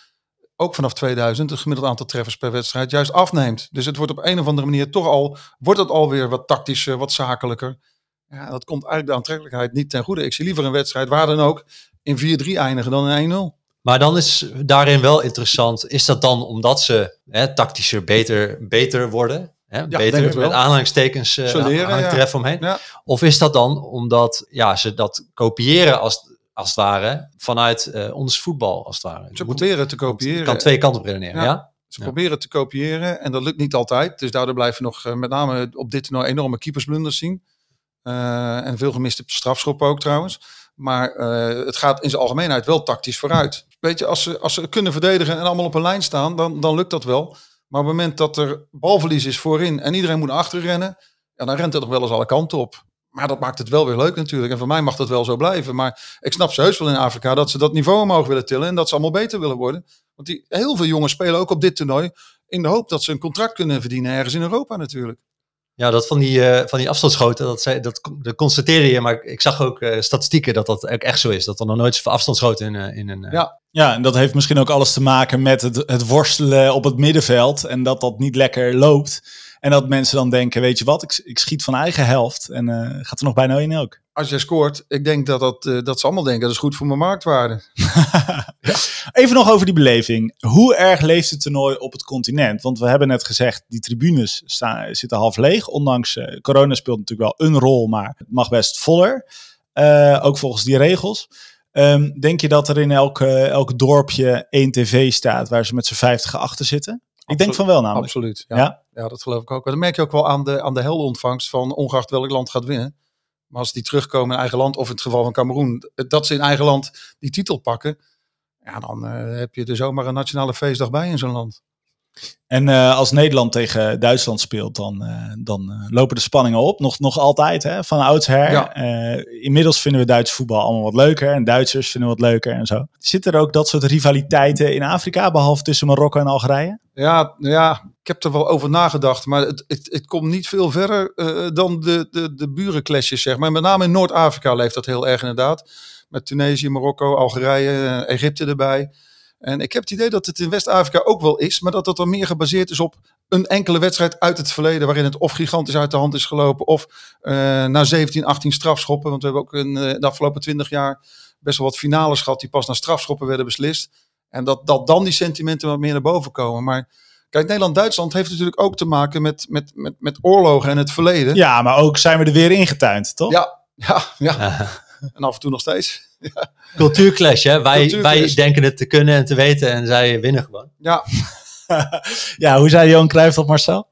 S5: ook vanaf 2000 het gemiddeld aantal treffers per wedstrijd juist afneemt. Dus het wordt op een of andere manier toch al, wordt het alweer wat tactischer, wat zakelijker. Ja, dat komt eigenlijk de aantrekkelijkheid niet ten goede. Ik zie liever een wedstrijd waar dan ook in 4-3 eindigen dan in 1-0.
S3: Maar dan is daarin wel interessant, is dat dan omdat ze hè, tactischer beter, beter worden? Hè, beter met aanhalingstekens uh,
S5: Ze leren,
S3: er omheen.
S5: Ja.
S3: Of is dat dan omdat ja, ze dat kopiëren als, als het ware vanuit eh, ons voetbal als het ware?
S5: Ze
S3: Moet-
S5: proberen te kopiëren.
S3: Het kan twee kanten op redeneren, ja?
S5: Ja. Ze
S3: Ja.
S5: proberen te kopiëren en dat lukt niet altijd. Dus daardoor blijven nog eh, met name op dit toernooi enorme keepersblunders zien. Eh, en veel gemiste strafschoppen ook trouwens. Maar eh, het gaat in zijn algemeenheid wel tactisch vooruit. Weet je, als ze, als ze kunnen verdedigen en allemaal op een lijn staan, dan, dan lukt dat wel. Maar op het moment dat er balverlies is voorin en iedereen moet naar achteren rennen, ja, dan rent het nog wel eens alle kanten op. Maar dat maakt het wel weer leuk natuurlijk. En voor mij mag dat wel zo blijven. Maar ik snap ze heus wel in Afrika dat ze dat niveau omhoog willen tillen. En dat ze allemaal beter willen worden. Want die, heel veel jongens spelen ook op dit toernooi. In de hoop dat ze een contract kunnen verdienen ergens in Europa natuurlijk.
S3: Ja, dat van die, eh, van die afstandsschoten, dat, zei, dat, dat je. Maar ik, zag ook eh, statistieken dat dat echt zo is. Dat er nog nooit zoveel afstandsschoten in, eh, in een...
S5: Ja.
S2: Ja, en dat heeft misschien ook alles te maken met het, het worstelen op het middenveld. En dat dat niet lekker loopt. En dat mensen dan denken, weet je wat, ik, ik schiet van eigen helft. En eh, gaat er nog bijna in ook.
S5: Als jij scoort, ik denk dat, dat, eh, dat ze allemaal denken dat is goed voor mijn marktwaarde.
S2: Even nog over die beleving. Hoe erg leeft het toernooi op het continent? Want we hebben net gezegd, die tribunes staan, zitten half leeg. Ondanks eh, corona speelt natuurlijk wel een rol, maar het mag best voller. Ook volgens die regels. Ehm, denk je dat er in elk, elk dorpje één tv staat waar ze met z'n vijftig achter zitten? Ik denk van wel namelijk.
S5: Absoluut. Ja.
S2: Ja?
S5: Ja? dat geloof ik ook. Dat merk je ook wel aan de, aan de helontvangst van ongeacht welk land gaat winnen. Maar als die terugkomen in eigen land, of in het geval van Cameroen, dat ze in eigen land die titel pakken. Ja, dan eh, heb je er zomaar een nationale feestdag bij in zo'n land.
S2: En uh, als Nederland tegen Duitsland speelt, dan, uh, dan uh, lopen de spanningen op. Nog, nog altijd, hè, van oudsher. Ja. inmiddels vinden we Duits voetbal allemaal wat leuker. En Duitsers vinden wat leuker en zo. Zitten er ook dat soort rivaliteiten in Afrika, behalve tussen Marokko en Algerije?
S5: Ja, ja ik heb er wel over nagedacht. Maar het, het, het komt niet veel verder dan de, de, de burenclashes, zeg maar. Met name in Noord-Afrika leeft dat heel erg inderdaad. Met Tunesië, Marokko, Algerije, Egypte erbij. En ik heb het idee dat het in West-Afrika ook wel is, maar dat het dan meer gebaseerd is op een enkele wedstrijd uit het verleden, waarin het of gigantisch uit de hand is gelopen, of uh, na 17, 18 strafschoppen. Want we hebben ook in uh, de afgelopen 20 jaar best wel wat finales gehad die pas na strafschoppen werden beslist. En dat, dat dan die sentimenten wat meer naar boven komen. Maar Kijk, Nederland-Duitsland heeft natuurlijk ook te maken met, met, met, met oorlogen en het verleden.
S2: Ja, maar ook zijn we er weer ingetuind, toch?
S5: Ja, ja, ja. en af en toe nog steeds.
S3: Ja. Cultuurclash, hè? Wij, Cultuurclash. wij denken het te kunnen en te weten en zij winnen gewoon.
S5: Ja.
S2: ja, hoe zei Johan Cruijff dat, Marcel?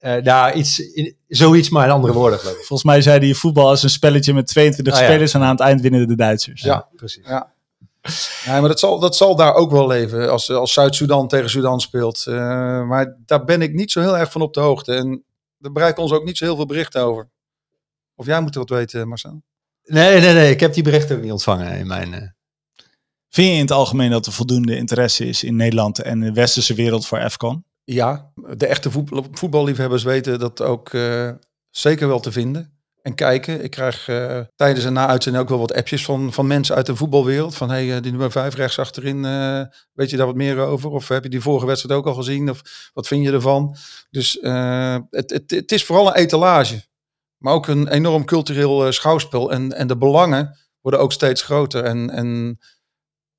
S3: Uh, nou, iets, in, zoiets, maar in andere woorden, geloof ik.
S2: Volgens mij zei hij, voetbal is een spelletje met 22 oh, spelers ja. en aan het eind winnen de Duitsers.
S5: Ja, ja. precies. Ja. Ja, maar dat zal, dat zal daar ook wel leven als, als Zuid-Soedan tegen Sudan speelt. Uh, maar daar ben ik niet zo heel erg van op de hoogte. En daar bereiken ons ook niet zo heel veel berichten over. Of jij moet er wat weten, Marcel?
S3: Nee, nee, nee. Ik heb die berichten ook niet ontvangen in mijn... Uh...
S2: Vind je in het algemeen dat er voldoende interesse is in Nederland en de westerse wereld voor AFCON?
S5: Ja, de echte voetbal, voetballiefhebbers weten dat ook uh, zeker wel te vinden. En kijken. Ik krijg uh, tijdens en na uitzending ook wel wat appjes van, van mensen uit de voetbalwereld. Van hey, die nummer 5 rechts achterin, weet je daar wat meer over? Of heb je die vorige wedstrijd ook al gezien? Of wat vind je ervan? Dus het, het, het is vooral een etalage. Maar ook een enorm cultureel uh, schouwspel. En, en de belangen worden ook steeds groter. En, en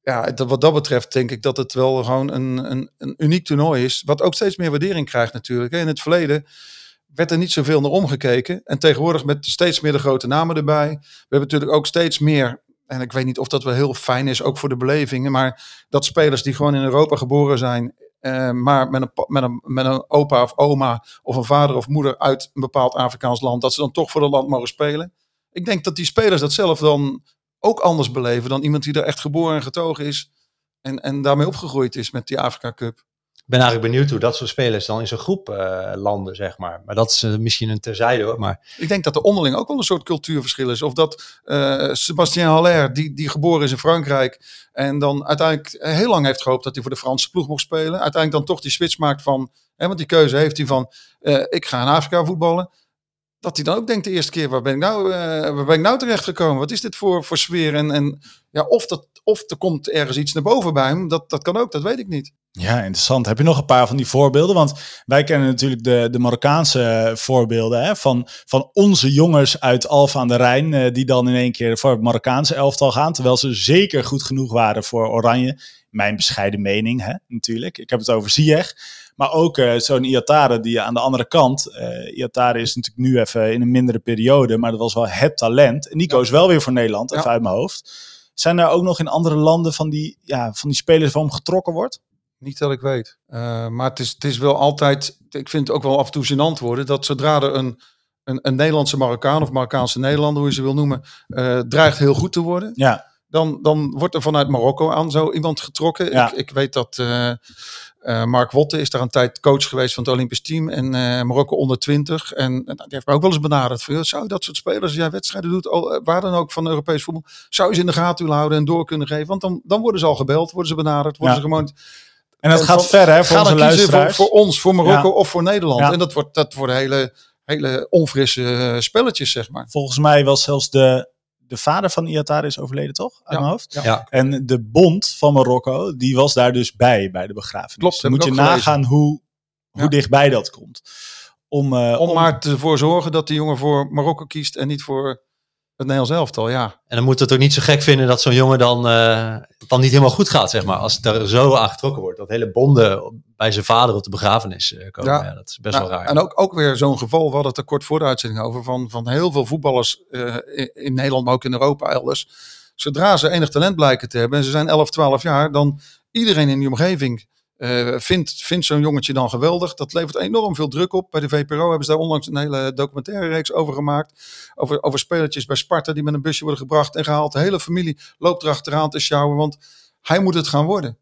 S5: ja, wat dat betreft denk ik dat het wel gewoon een, een, een uniek toernooi is. Wat ook steeds meer waardering krijgt natuurlijk. In het verleden werd er niet zoveel naar omgekeken. En tegenwoordig met steeds meer de grote namen erbij. We hebben natuurlijk ook steeds meer en ik weet niet of dat wel heel fijn is, ook voor de belevingen. Maar dat spelers die gewoon in Europa geboren zijn, uh, maar met een, met, een, met een opa of oma of een vader of moeder uit een bepaald Afrikaans land, dat ze dan toch voor het land mogen spelen. Ik denk dat die spelers dat zelf dan ook anders beleven dan iemand die er echt geboren en getogen is en, en daarmee opgegroeid is met die Afrika Cup
S3: ben eigenlijk benieuwd hoe dat soort spelers dan in zo'n groep uh, landen, zeg maar. Maar dat is uh, misschien een terzijde hoor. Maar...
S5: Ik denk dat er onderling ook wel een soort cultuurverschil is. Of dat uh, Sebastien Haller, die, die geboren is in Frankrijk en dan uiteindelijk heel lang heeft gehoopt dat hij voor de Franse ploeg mocht spelen. Uiteindelijk dan toch die switch maakt van, hè, want die keuze heeft hij van, ik ga in Afrika voetballen. Dat hij dan ook denkt de eerste keer, waar ben ik nou, waar ben ik nou terecht gekomen? Wat is dit voor, voor sfeer? En, en ja, of, dat, of er komt ergens iets naar boven bij hem, dat, dat kan ook, dat weet ik niet.
S2: Ja, interessant. Heb je nog een paar van die voorbeelden? Want wij kennen natuurlijk de, de Marokkaanse voorbeelden hè, van, van onze jongens uit Alfa aan de Rijn, eh, die dan in één keer voor het Marokkaanse elftal gaan, terwijl ze zeker goed genoeg waren voor Oranje. Mijn bescheiden mening, hè, natuurlijk. Ik heb het over Ziyech. Maar ook uh, zo'n Iatare die aan de andere kant. Iatare is natuurlijk nu even in een mindere periode, maar dat was wel het talent. En Nico is wel weer voor Nederland, even uit mijn hoofd. Zijn er ook nog in andere landen van die, ja, van die spelers waarom getrokken wordt?
S5: Niet dat ik weet. Uh, maar het is, het is wel altijd, ik vind het ook wel af en toe gênant worden, dat zodra er een, een, een Nederlandse Marokkaan of Marokkaanse Nederlander, hoe je ze wil noemen, uh, dreigt heel goed te worden.
S2: Ja.
S5: Dan, dan wordt er vanuit Marokko aan zo iemand getrokken. Ja. Ik, ik weet dat uh, Mark Wotte is daar een tijd coach geweest van het Olympisch team en Marokko onder 20. En, en die heeft mij ook wel eens benaderd. Van, zou dat soort spelers, als jij wedstrijden doet, al, waar dan ook van Europees voetbal, zou je ze in de gaten willen houden en door kunnen geven? Want dan, dan worden ze al gebeld, worden ze benaderd, worden ja. ze gewoon
S2: en dat gaat ver, hè, voor onze luisteraars.
S5: Voor, voor, ons, voor Marokko of voor Nederland. En dat wordt, dat worden hele, hele onfrisse eh, spelletjes, zeg maar.
S2: Volgens mij was zelfs de, de vader van Iatar is overleden, toch? Uit mijn hoofd.
S3: Ja.
S2: En de bond van Marokko, die was daar dus bij, bij de begrafenis.
S5: Klopt,
S2: Dan moet je nagaan hoe, hoe dichtbij dat komt. Om, uh,
S5: om, om maar ervoor zorgen dat die jongen voor Marokko kiest en niet voor het Nederlands elftal, ja.
S3: En dan moet het ook niet zo gek vinden dat zo'n jongen dan, uh, dan niet helemaal goed gaat, zeg maar. Als het er zo aan getrokken wordt. Dat hele bonden bij zijn vader op de begrafenis uh, komen. Ja. ja. dat is best wel raar.
S5: En ook, ook weer zo'n geval, we hadden het er kort voor de uitzending over, van, van heel veel voetballers uh, in, in, Nederland, maar ook in Europa elders. Zodra ze enig talent blijken te hebben en ze zijn 11, 12 jaar, dan iedereen in die omgeving uh, vindt, zo'n jongetje dan geweldig. Dat levert enorm veel druk op. Bij de VPRO hebben ze daar onlangs een hele documentaire reeks over gemaakt. Over, over bij Sparta die met een busje worden gebracht en gehaald. De hele familie loopt erachteraan te sjouwen, want hij moet het gaan worden.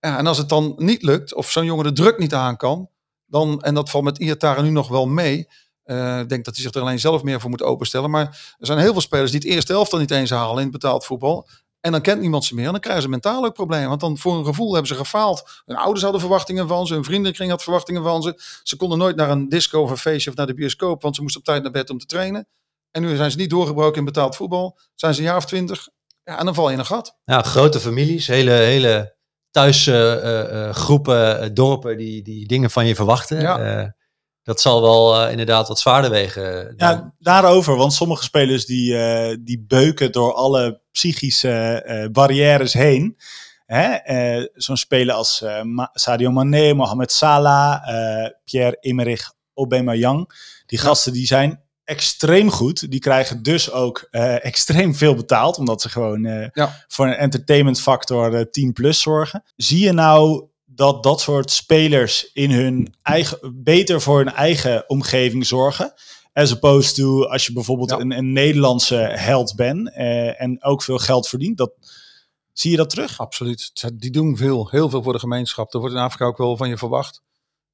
S5: En als het dan niet lukt, of zo'n jongen de druk niet aan kan, dan, en dat valt met Iatara nu nog wel mee. eh, Ik denk dat hij zich er alleen zelf meer voor moet openstellen. Maar er zijn heel veel spelers die het eerste helft niet eens halen in het betaald voetbal. En dan kent niemand ze meer. En dan krijgen ze mentaal ook problemen. Want dan voor een gevoel hebben ze gefaald. Hun ouders hadden verwachtingen van ze. Hun vriendenkring had verwachtingen van ze. Ze konden nooit naar een disco of een feestje of naar de bioscoop. Want ze moesten op tijd naar bed om te trainen. En nu zijn ze niet doorgebroken in betaald voetbal. Zijn ze een jaar of twintig. Ja, en dan val je in een gat.
S3: Ja, grote families, hele, hele thuisgroepen, eh, dorpen die, die dingen van je verwachten.
S5: Ja.
S3: Eh, dat zal wel eh, inderdaad wat zwaarder wegen. dan-
S2: Ja, daarover. Want sommige spelers die, eh, die beuken door alle psychische eh, barrières heen. Eh, Zo'n speler als eh, Sadio Mane, Mohamed Salah, eh, Pierre-Emerick Aubameyang. Die gasten die zijn extreem goed. Die krijgen dus ook extreem veel betaald. Omdat ze gewoon
S5: Ja.
S2: voor een entertainment factor eh, 10 plus zorgen. Zie je nou dat dat soort spelers in hun eigen, beter voor hun eigen omgeving zorgen? As opposed to als je bijvoorbeeld
S5: Ja.
S2: een, een Nederlandse held bent eh, en ook veel geld verdient. Dat, zie je dat terug?
S5: Absoluut. Die doen veel, heel veel voor de gemeenschap. Dat wordt in Afrika ook wel van je verwacht.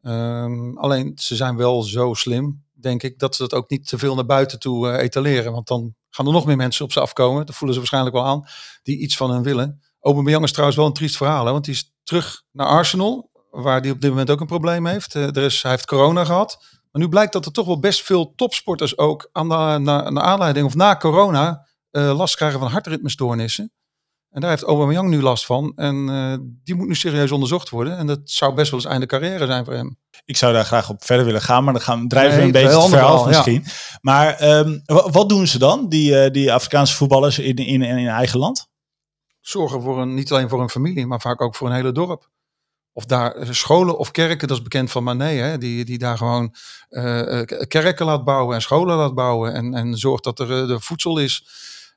S5: Ehm, alleen ze zijn wel zo slim, denk ik, dat ze dat ook niet te veel naar buiten toe eh, etaleren. Want dan gaan er nog meer mensen op ze afkomen. Dat voelen ze waarschijnlijk wel aan, die iets van hen willen. Aubameyang is trouwens wel een triest verhaal, hè, want die is terug naar Arsenal, waar hij op dit moment ook een probleem heeft. Eh, er is, hij heeft corona gehad. Maar nu blijkt dat er toch wel best veel topsporters ook aan de, na, naar aanleiding of na corona eh, last krijgen van hartritmestoornissen. En daar heeft Aubameyang nu last van. En eh, die moet nu serieus onderzocht worden. En dat zou best wel eens einde carrière zijn voor hem.
S2: Ik zou daar graag op verder willen gaan, maar dan gaan, drijven we een beetje het verhaal misschien. Maar ehm, wa- wat doen ze dan, die, eh, die Afrikaanse voetballers in, in, in eigen land?
S5: Zorgen voor een, niet alleen voor een familie, maar vaak ook voor een hele dorp. Of daar eh, scholen of kerken, dat is bekend van Mané, hè, die, die daar gewoon eh, eh, kerken laat bouwen en scholen laat bouwen. En, en zorgt dat er de voedsel is.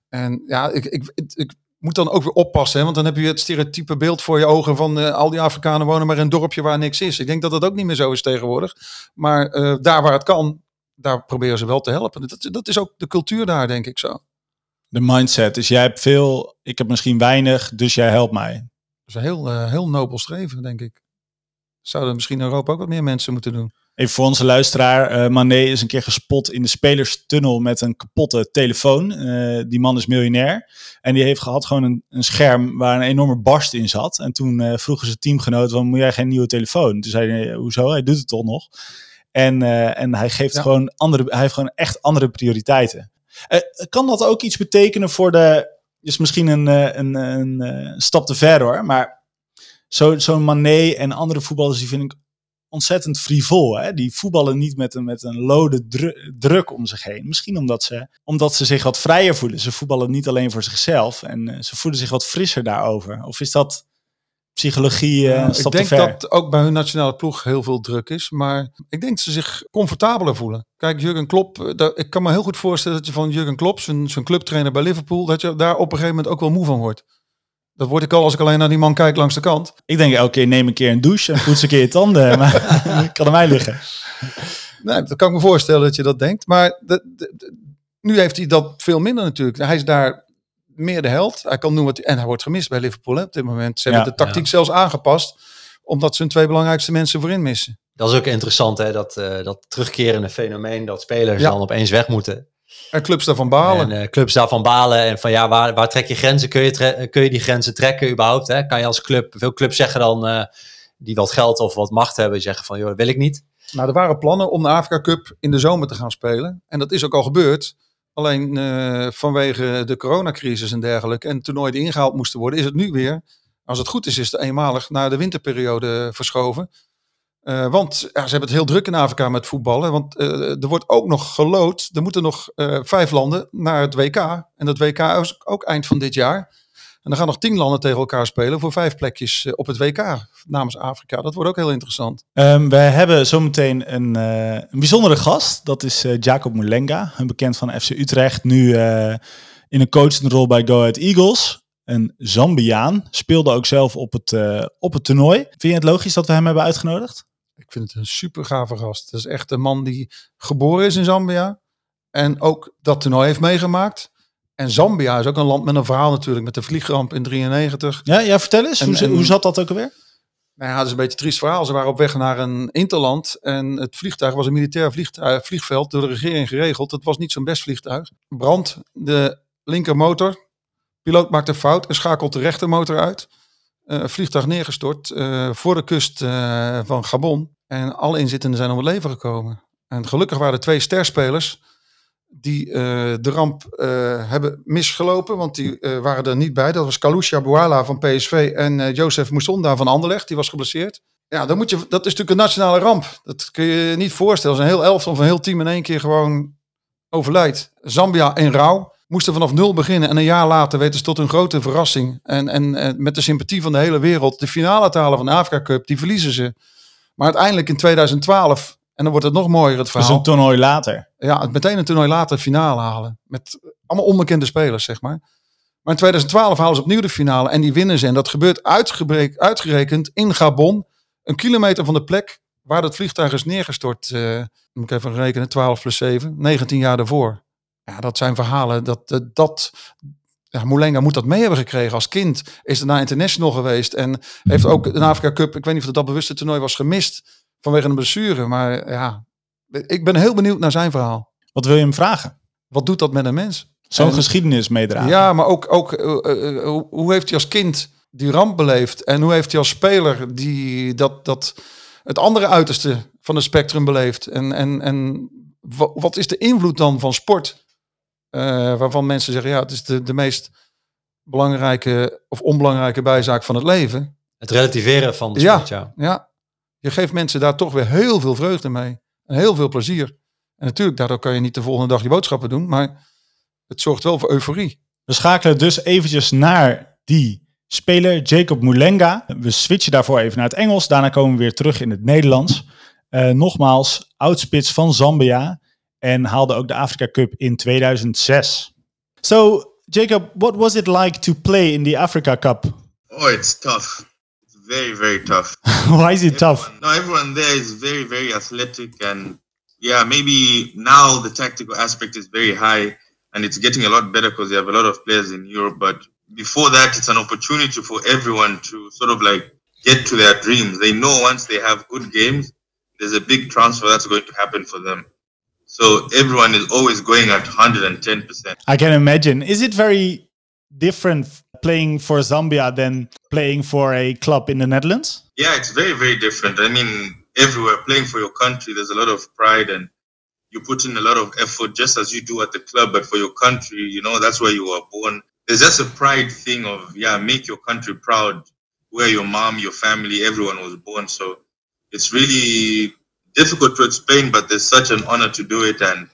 S5: En ja, ik, ik, ik, moet dan ook weer oppassen, hè, want dan heb je het stereotype beeld voor je ogen van al die Afrikanen wonen maar in een dorpje waar niks is. Ik denk dat dat ook niet meer zo is tegenwoordig. Maar daar waar het kan, daar proberen ze wel te helpen. Dat, dat is ook de cultuur daar, denk ik zo.
S2: De mindset is, jij hebt veel, ik heb misschien weinig, dus jij helpt mij.
S5: Dat is een heel, eh, heel nobel streven, denk ik. Zouden misschien in Europa ook wat meer mensen moeten doen.
S2: Even voor onze luisteraar, eh Mané is een keer gespot in de spelerstunnel met een kapotte telefoon. Eh, die man is miljonair en die heeft gehad gewoon een, een scherm waar een enorme barst in zat. En toen eh, vroegen zijn teamgenoot, waarom moet jij geen nieuwe telefoon? Toen zei hij, hoezo? Hij doet het toch nog? En, en hij geeft
S5: Ja.
S2: gewoon andere, hij heeft gewoon echt andere prioriteiten. Kan dat ook iets betekenen voor de, is misschien een, eh, een, een, eh, stap te ver hoor, maar zo- zo'n Mané en andere voetballers die vind ik ontzettend frivol. Hè? Die voetballen niet met een, met een lode dru- druk om zich heen. Misschien omdat ze, omdat ze zich wat vrijer voelen. Ze voetballen niet alleen voor zichzelf en eh, ze voelen zich wat frisser daarover. Of is dat psychologie een
S5: ik denk
S2: ver?
S5: dat ook bij hun nationale ploeg heel veel druk is. Maar ik denk dat ze zich comfortabeler voelen. Kijk, Jurgen Klopp, eh, daar- ik kan me heel goed voorstellen dat je van Jurgen Klopp, zijn, zijn clubtrainer bij Liverpool, dat je daar op een gegeven moment ook wel moe van wordt. Dat word ik al als ik alleen naar die man kijk langs de kant.
S2: Ik denk elke keer neem een keer een douche en poets een keer je tanden. maar kan aan mij liggen.
S5: Nee, dat kan ik me voorstellen dat je dat denkt. Maar de, de- de- nu heeft hij dat veel minder natuurlijk. Hij is daar meer de held. Hij kan doen wat en hij wordt gemist bij Liverpool hè, op dit moment. Ze hebben
S2: Ja,
S5: de tactiek zelfs aangepast, omdat ze hun twee belangrijkste mensen voorin missen.
S3: Dat is ook interessant, hè, dat, eh, dat terugkerende fenomeen dat spelers
S5: Ja.
S3: dan opeens weg moeten.
S5: En clubs daarvan balen.
S3: En eh, clubs daarvan balen. En van ja, waar, waar trek je grenzen? Kun je, kun je die grenzen trekken überhaupt? Hè? Kan je als club, veel clubs zeggen dan, eh, die wat geld of wat macht hebben, zeggen van joh, dat wil ik niet.
S5: Nou, er waren plannen om de Afrika Cup in de zomer te gaan spelen. En dat is ook al gebeurd. Alleen eh, vanwege de coronacrisis en dergelijke en toernooien die ingehaald moesten worden, is het nu weer, als het goed is, is het eenmalig naar de winterperiode verschoven. Eh, want ze hebben het heel druk in Afrika met voetballen. Want eh, er wordt ook nog gelood. Er moeten nog vijf landen naar het WK. En dat WK is ook eind van dit jaar. En dan gaan nog tien landen tegen elkaar spelen voor vijf plekjes eh, op het WK namens Afrika. Dat wordt ook heel interessant.
S2: Ehm, we hebben zometeen een, eh, een bijzondere gast. Dat is eh, Jacob Mulenga, een bekend van FC Utrecht. Nu in een coachende rol bij Go Ahead Eagles. Een Zambiaan. Speelde ook zelf op het, op het toernooi. Vind je het logisch dat we hem hebben uitgenodigd?
S5: Ik vind het een super gave gast. Dat is echt een man die geboren is in Zambia. En ook dat toernooi heeft meegemaakt. En Zambia is ook een land met een verhaal natuurlijk. Met de vliegramp in 93.
S2: Ja, ja vertel eens.
S5: En-
S2: hoe,
S5: en-
S2: hoe zat dat ook alweer?
S5: Nou ja, dat is een beetje een triest verhaal. Ze waren op weg naar een interland en het vliegtuig was een militair vliegtuig, vliegveld door de regering geregeld. Het was niet zo'n best vliegtuig. Brand de linkermotor. Piloot maakt een fout en schakelt de rechtermotor uit. Eh, vliegtuig neergestort eh, voor de kust eh, van Gabon. En alle inzittenden zijn om het leven gekomen. En gelukkig waren er twee sterspelers die eh, de ramp eh, hebben misgelopen, want die eh, waren er niet bij. Dat was Kalusha Bouala van PSV en Joseph Mousonda van Anderlecht, die was geblesseerd. Ja, dan moet je, dat is natuurlijk een nationale ramp. Dat kun je je niet voorstellen. Als een heel elftal of een heel team in één keer gewoon overlijdt. Zambia in rouw. Moesten vanaf nul beginnen en een jaar later weten ze tot hun grote verrassing en, en, met de sympathie van de hele wereld de finale te halen van de Afrika Cup. Die verliezen ze. Maar uiteindelijk in 2012, en dan wordt het nog mooier het
S2: Dus
S5: verhaal
S2: een toernooi later.
S5: ja, het meteen een toernooi later de finale halen. Met allemaal onbekende spelers, zeg maar. Maar in 2012 halen ze opnieuw de finale en die winnen ze. En dat gebeurt uitgerekend in Gabon. Een kilometer van de plek waar dat vliegtuig is neergestort. eh moet ik even rekenen, 12 plus 7, 19 jaar daarvoor. Ja, dat zijn verhalen. Dat, dat, dat ja, Moulenga moet dat mee hebben gekregen als kind. Is naar International geweest. En heeft ook een Afrika Cup, ik weet niet of dat bewuste toernooi was gemist. Vanwege een blessure. Maar ja, ik ben heel benieuwd naar zijn verhaal.
S2: Wat wil je hem vragen?
S5: Wat doet dat met een mens?
S2: Zo'n
S5: En-
S2: geschiedenis meedragen.
S5: Ja, maar ook, ook eh, eh, eh, hoe- hoe heeft hij als kind die ramp beleefd? En hoe heeft hij als speler die, dat, dat, het andere uiterste van het spectrum beleefd? En, en, en wa- wat is de invloed dan van sport? Eh, waarvan mensen zeggen, ja, het is de, de meest belangrijke of onbelangrijke bijzaak van het leven.
S3: Het relativeren van de
S5: Ja.
S3: sport, ja.
S5: Ja, je geeft mensen daar toch weer heel veel vreugde mee. En heel veel plezier. En natuurlijk, daardoor kan je niet de volgende dag je boodschappen doen. Maar het zorgt wel voor euforie.
S2: We schakelen dus eventjes naar die speler, Jacob Moulenga. We switchen daarvoor even naar het Engels. Daarna komen we weer terug in het Nederlands. Eh, nogmaals, oudspits van Zambia. En haalde ook de Afrika Cup in 2006. So, Jacob, what was it like to play in the Africa Cup?
S6: Oh, it's tough. Very, very tough.
S2: Why is it tough?
S6: No, everyone there is very, very athletic, and yeah, maybe now the tactical aspect is very high, and it's getting a lot better because they have a lot of players in Europe. But before that, it's an opportunity for everyone to sort of like get to their dreams. They know once they have good games, there's a big transfer that's going to happen for them. So everyone is always going at 110%.
S2: I can imagine. Is it very different playing for Zambia than playing for a club in the Netherlands?
S6: Yeah, it's very, very different. I mean, everywhere playing for your country, there's a lot of pride and you put in a lot of effort just as you do at the club, but for your country, you know, that's where you were born. There's just a pride thing of, yeah, make your country proud, where your mom, your family, everyone was born. So it's really difficult to explain, but there's such an honor to do it. And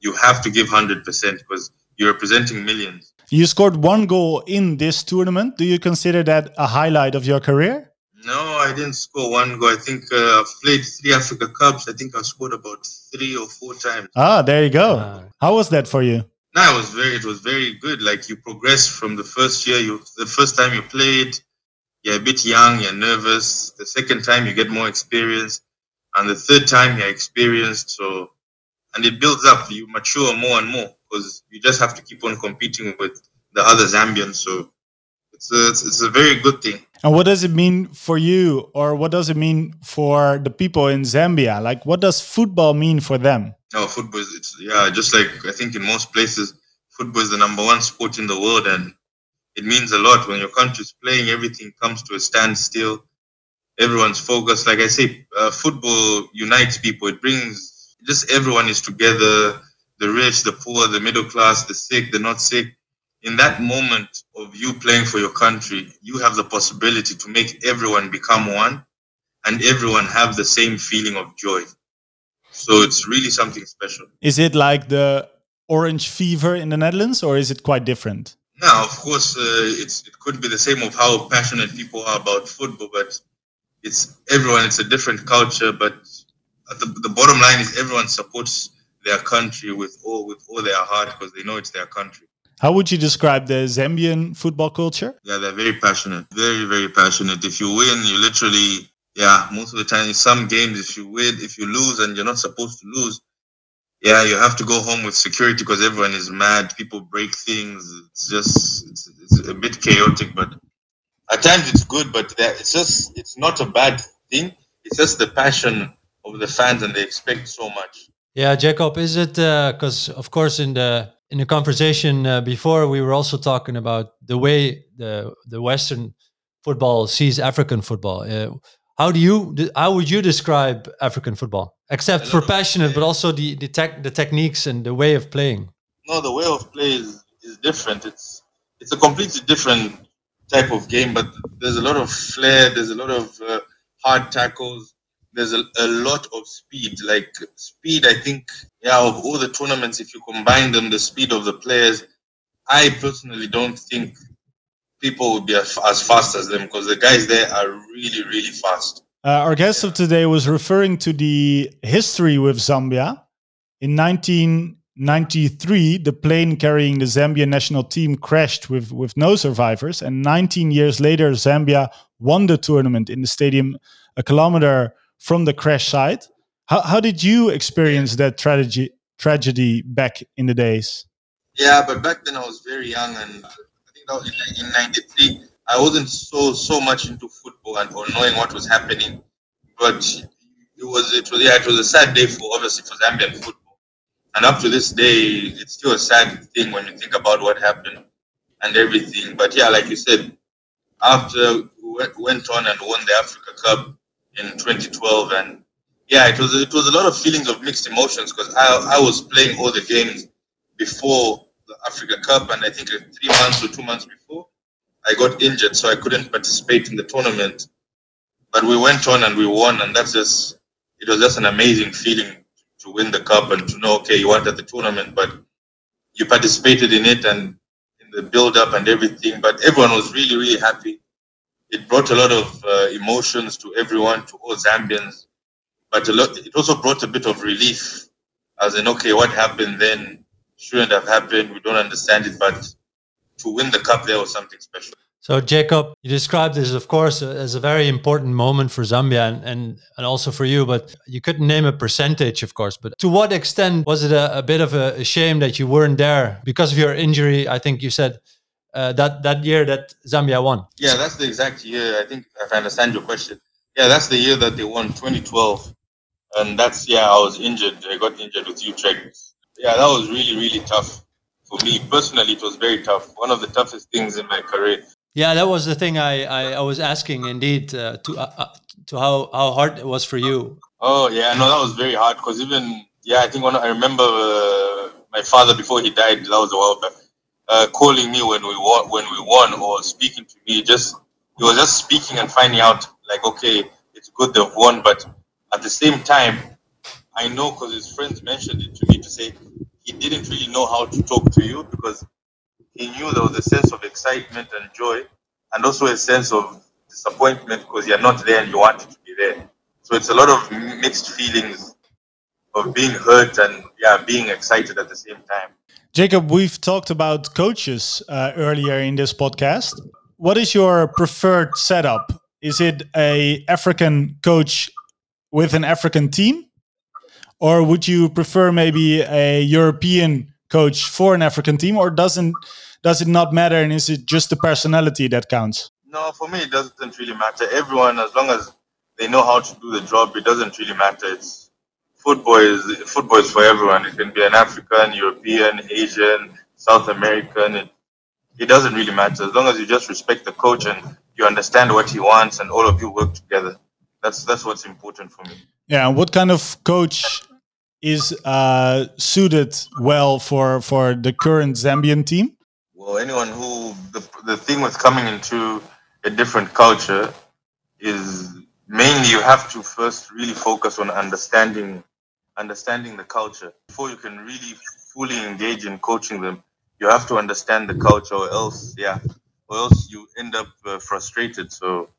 S6: you have to give 100% because you're representing millions.
S2: You scored one goal in this tournament. Do you consider that a highlight of your career?
S6: No, I didn't score one goal. I think uh, I've played three Africa Cups. I think I scored about three or four times.
S2: Ah, there you go.
S3: Ah.
S2: How was that for you?
S6: No, it was very, it was very good. Like you progress from the first year, you the first time you played, you're a bit young, you're nervous. The second time you get more experience, and the third time you're experienced. So, and it builds up. You mature more and more because you just have to keep on competing with the other Zambians. So, it's a, it's, it's a very good thing.
S2: And what does it mean for you, or what does it mean for the people in Zambia? Like, what does football mean for them?
S6: No, football is it's yeah, just like I think in most places, football is the number one sport in the world, and it means a lot when your country's playing. Everything comes to a standstill. Everyone's focused. Like I say, uh, football unites people. It brings just everyone is together. The rich, the poor, the middle class, the sick, the not sick. In that moment of you playing for your country, you have the possibility to make everyone become one, and everyone have the same feeling of joy. So it's really something special.
S2: Is it like the orange fever in the Netherlands, or is it quite different?
S6: Now, of course, uh, it's it could be the same of how passionate people are about football, but it's everyone. It's a different culture, but at the, the bottom line is everyone supports their country with all with all their heart because they know it's their country.
S2: How would you describe the Zambian football culture?
S6: Yeah, they're very passionate, very very passionate. If you win, you literally yeah. Most of the time, in some games, if you win, if you lose, and you're not supposed to lose, yeah, you have to go home with security because everyone is mad. People break things. It's just it's, it's a bit chaotic, but at times it's good, but it's just it's not a bad thing. It's just the passion of the fans, and they expect so much.
S3: Yeah, Jacob, is it because of course in the in the conversation uh, before we were also talking about the way the the Western football sees African football. Uh, how do you how would you describe African football? Except for passionate, but also the the tech the techniques and the way of playing.
S6: No, the way of play is, is different. It's it's a completely different type of game, but there's a lot of flair. There's a lot of uh, hard tackles. There's a, a lot of speed. Like speed, I think, yeah, of all the tournaments, if you combine them, the speed of the players, I personally don't think people would be as as fast as them because the guys there are really, really fast.
S2: Uh, our guest of today was referring to the history with Zambia. In 1993, the plane carrying the Zambian national team crashed with, with no survivors. And 19 years later, Zambia won the tournament in the stadium a kilometer from the crash site. How, how did you experience that tragedy, tragedy back in the days?
S6: Yeah, but back then I was very young, and I think that was in, in '93. I wasn't so so much into football and or knowing what was happening, but it was it was yeah it was a sad day for obviously for Zambian football, and up to this day it's still a sad thing when you think about what happened and everything. But yeah, like you said, after we went on and won the Africa Cup in 2012, and yeah, it was it was a lot of feelings of mixed emotions because I I was playing all the games before the Africa Cup, and I think three months or two months before, I got injured, so I couldn't participate in the tournament. But we went on and we won, and that's just it was just an amazing feeling to win the cup and to know okay you weren't at the tournament, but you participated in it and in the build up and everything. But everyone was really really happy. It brought a lot of uh, emotions to everyone, to all Zambians, but a lot, it also brought a bit of relief, as in okay, what happened then shouldn't have happened. We don't understand it, but to win the cup there was something special.
S3: So, Jacob, you described this, of course, as a very important moment for Zambia and, and, and also for you, but you couldn't name a percentage, of course. But to what extent was it a, a bit of a, a shame that you weren't there because of your injury? I think you said uh, that, that year that Zambia won.
S6: Yeah, that's the exact year. I think if I understand your question. Yeah, that's the year that they won 2012, and that's yeah. I was injured. I got injured with Utrecht. Yeah, that was really really tough for me personally. It was very tough. One of the toughest things in my career.
S3: Yeah, that was the thing I, I, I was asking indeed uh, to uh, uh, to how, how hard it was for you.
S6: Oh yeah, no, that was very hard because even yeah, I think when I remember uh, my father before he died, that was a while back, uh, calling me when we won, when we won, or speaking to me. Just he was just speaking and finding out like, okay, it's good they've won, but at the same time, I know because his friends mentioned it to me to say he didn't really know how to talk to you because he knew there was a sense of excitement and joy, and also a sense of disappointment because you're not there and you wanted to be there. So it's a lot of mixed feelings of being hurt and yeah, being excited at the same time.
S2: Jacob, we've talked about coaches uh, earlier in this podcast. What is your preferred setup? Is it a African coach with an African team, or would you prefer maybe a European coach for an African team, or doesn't does it not matter, and is it just the personality that counts?
S6: No, for me it doesn't really matter. Everyone, as long as they know how to do the job, it doesn't really matter. It's football is football is for everyone. It can be an African, European, Asian, South American. It, it doesn't really matter as long as you just respect the coach and you understand what he wants, and all of you work together. That's that's what's important for me.
S2: Yeah, what kind of coach is uh, suited well for for the current Zambian team?
S6: Well, anyone who the the thing with coming into a different culture is mainly you have to first really focus on understanding understanding the culture before you can really fully engage in coaching them. You have to understand the culture, or else, yeah, or else you end up uh, frustrated. So,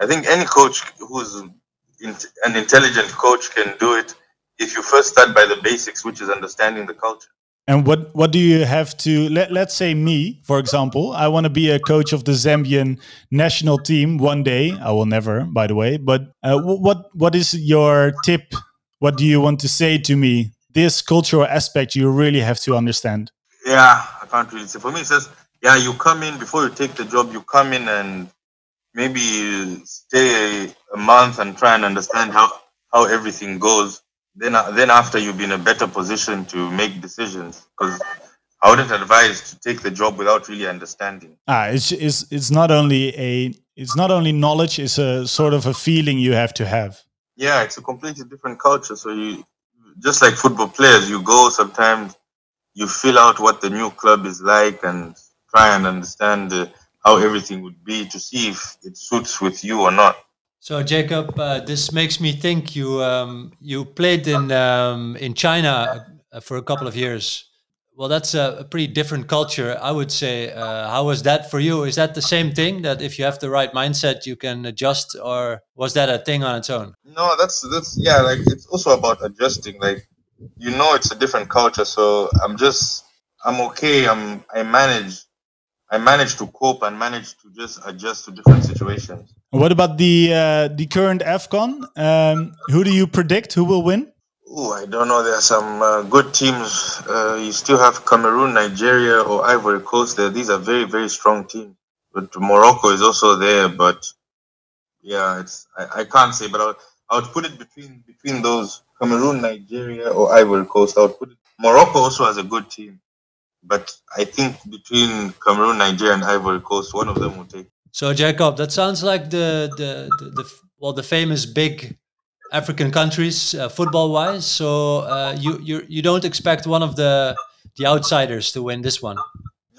S6: I think any coach who's in, an intelligent coach can do it if you first start by the basics, which is understanding the culture.
S2: And what what do you have to let let's say me, for example, I want to be a coach of the Zambian national team one day. I will never, by the way. But uh, what what is your tip? What do you want to say to me? This cultural aspect you really have to understand.
S6: Yeah, I can't really say. For me, it says, yeah, you come in before you take the job. You come in and maybe stay a month and try and understand how how everything goes. Then uh, then after you'll be in a better position to make decisions. Because I wouldn't advise to take the job without really understanding.
S2: Ah, it's it's it's not only a it's not only knowledge. It's a sort of a feeling you have to have.
S6: Yeah, it's a completely different culture. So you just like football players, you go sometimes you fill out what the new club is like and try and understand uh, how everything would be to see if it suits with you or not.
S3: So Jacob, uh, this makes me think you um, you played in um, in China uh, for a couple of years. Well, that's a, a pretty different culture, I would say. Uh, how was that for you? Is that the same thing that if you have the right mindset, you can adjust, or was that a thing on its own?
S6: No, that's that's yeah, like it's also about adjusting. Like you know it's a different culture, so I'm just I'm okay. I'm I manage I manage to cope and manage to just adjust to different situations.
S2: What about the uh, the current Afcon? Um, who do you predict who will win?
S6: Oh, I don't know. There are some uh, good teams. Uh, you still have Cameroon, Nigeria, or Ivory Coast. There, these are very, very strong teams. But Morocco is also there. But yeah, it's I, I can't say. But I would, I would put it between between those Cameroon, Nigeria, or Ivory Coast. I would put it. Morocco also has a good team, but I think between Cameroon, Nigeria, and Ivory Coast, one of them will take.
S3: So Jacob, that sounds like the the, the, the well the famous big African countries uh, football wise. So uh, you you you don't expect one of the the outsiders to win this one.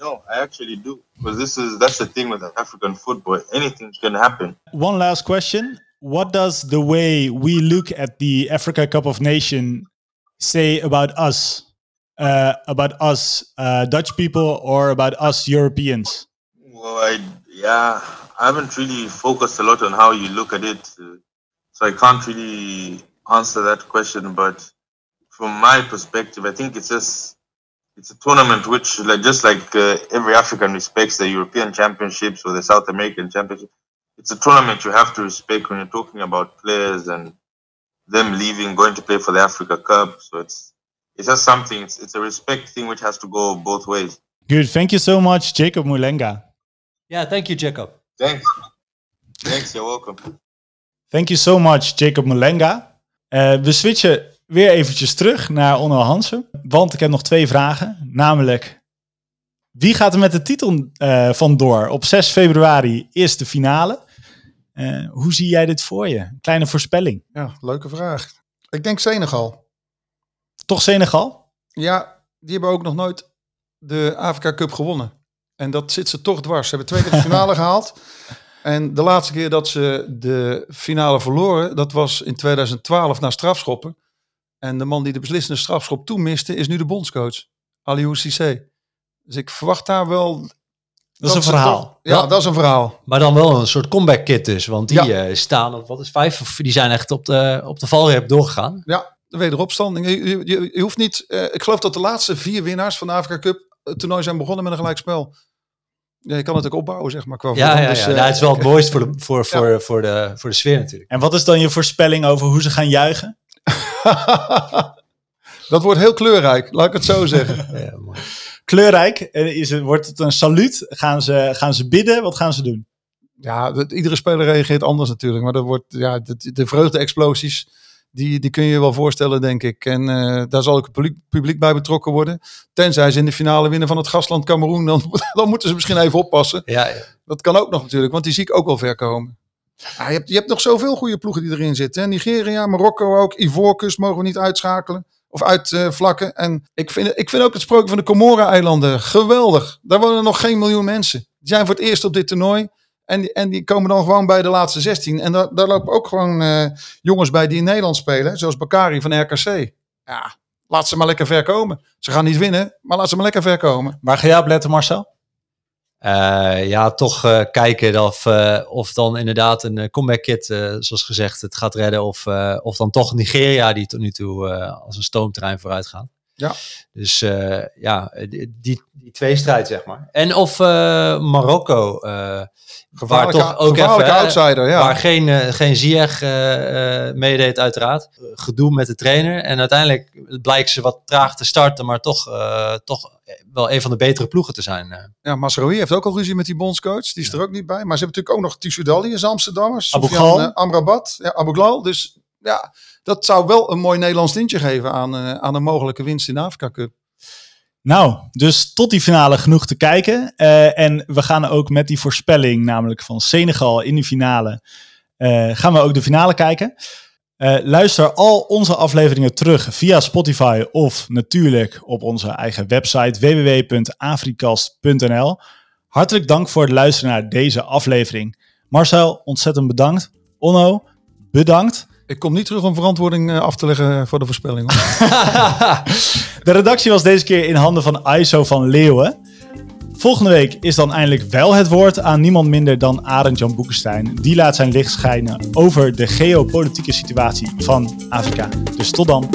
S6: No, I actually do because this is that's the thing with African football. Anything can happen.
S2: One last question: What does the way we look at the Africa Cup of Nation say about us, uh, about us uh, Dutch people, or about us Europeans?
S6: Well, I yeah, I haven't really focused a lot on how you look at it, uh, so I can't really answer that question. But from my perspective, I think it's just it's a tournament which, like just like uh, every African respects the European Championships or the South American Championship, it's a tournament you have to respect when you're talking about players and them leaving, going to play for the Africa Cup. So it's it's just something. It's it's a respect thing which has to go both ways.
S2: Good. Thank you so much, Jacob Mulenga.
S3: Yeah, thank you, Jacob.
S6: Thanks. Thanks. You're welcome.
S2: Thank you so much, Jacob Mulenga. Eh, we switchen weer eventjes terug naar Onno Hansen. Want ik heb nog twee vragen. Namelijk, wie gaat er met de titel eh, vandoor? Op 6 februari is de finale. Eh, hoe zie jij dit voor je? Kleine voorspelling.
S5: Ja, leuke vraag. Ik denk Senegal.
S2: Toch Senegal?
S5: Ja, die hebben ook nog nooit de Afrika Cup gewonnen. En dat zit ze toch dwars. Ze hebben twee keer de finale gehaald. En de laatste keer dat ze de finale verloren, dat was in 2012 na strafschoppen. En de man die de beslissende strafschop toen miste, is nu de bondscoach. Aliou Cissé. Dus ik verwacht daar wel...
S2: Dat is een verhaal.
S5: toch- ja, dat is een verhaal.
S3: Maar dan wel een soort comeback kit dus, want die
S5: Ja.
S3: eh, staan op wat is vijf of die zijn echt op de op de valreep doorgegaan.
S5: Ja, de wederopstanding. Je, je, je- je hoeft niet... eh, ik geloof dat de laatste vier winnaars van de Afrika Cup het toernooi zijn begonnen met een gelijkspel. Ja, je kan het ook opbouwen, zeg maar. Qua
S3: Ja,
S5: vorm.
S3: ja,
S5: Dus,
S3: ja.
S5: eh,
S3: Nou, het is wel het mooiste voor de, voor, voor, voor, de, voor de sfeer natuurlijk.
S2: En wat is dan je voorspelling over hoe ze gaan juichen?
S5: dat wordt heel kleurrijk, laat ik het zo zeggen.
S3: Ja, mooi.
S2: Kleurrijk? Eh, Is het, wordt het een saluut? Gaan ze, gaan ze bidden? Wat gaan ze doen?
S5: Ja, dat- iedere speler reageert anders natuurlijk. Maar dat wordt, ja, de, de vreugde-explosies, die, die kun je je wel voorstellen, denk ik. En eh, daar zal ook het publiek, publiek bij betrokken worden. Tenzij ze in de finale winnen van het gastland Cameroen, dan, dan moeten ze misschien even oppassen.
S3: Ja, ja.
S5: Dat kan ook nog natuurlijk, want die zie ik ook wel ver komen. Ja, je, hebt, je hebt nog zoveel goede ploegen die erin zitten. Hè? Nigeria, Marokko ook, Ivoorkust mogen we niet uitschakelen of uitvlakken. en ik vind, ik vind ook het sprookje van de Comoren-eilanden geweldig. Daar wonen nog geen miljoen mensen. Die zijn voor het eerst op dit toernooi. En die, en die komen dan gewoon bij de laatste 16. En daar, daar lopen ook gewoon eh, jongens bij die in Nederland spelen. Zoals Bakari van RKC. Ja, laat ze maar lekker ver komen. Ze gaan niet winnen, maar laat ze maar lekker ver komen.
S2: Waar ga jij op letten, Marcel?
S3: Eh, ja, toch eh, kijken of, eh, of dan inderdaad een comeback kit, eh, zoals gezegd, het gaat redden. Of, eh, of dan toch Nigeria, die tot nu toe eh, als een stoomtrein vooruit gaat.
S5: Ja.
S3: Dus eh, ja, die, die, die tweestrijd, zeg maar. En of eh, Marokko, eh, waar toch ook even,
S5: outsider, ja.
S3: waar geen, eh, geen Ziyech eh, eh, meedeed uiteraard. Eh, Gedoe met de trainer. En uiteindelijk blijkt ze wat traag te starten, maar toch, eh, toch wel een van de betere ploegen te zijn. eh.
S5: Ja, Masraoui heeft ook al ruzie met die bondscoach. Die is er ook niet bij. Maar ze hebben natuurlijk ook nog Tissoudali, is Amsterdammers.
S2: Abu
S5: eh, Amrabat, ja, Abu Ghal. Dus ja, dat zou wel een mooi Nederlands tintje geven aan, eh, aan een mogelijke winst in de Afrika Cup.
S2: Nou, dus tot die finale genoeg te kijken. Eh, en we gaan ook met die voorspelling, namelijk van Senegal in die finale, eh, gaan we ook de finale kijken. Luister al onze afleveringen terug via Spotify of natuurlijk op onze eigen website www.afrikast.nl. Hartelijk dank voor het luisteren naar deze aflevering. Marcel, ontzettend bedankt. Onno, bedankt.
S5: Ik kom niet terug om verantwoording eh, af te leggen voor de voorspelling.
S2: De redactie was deze keer in handen van ISO van Leeuwen. Volgende week is dan eindelijk wel het woord aan niemand minder dan Arend Jan Boekenstein. Die laat zijn licht schijnen over de geopolitieke situatie van Afrika. Dus tot dan.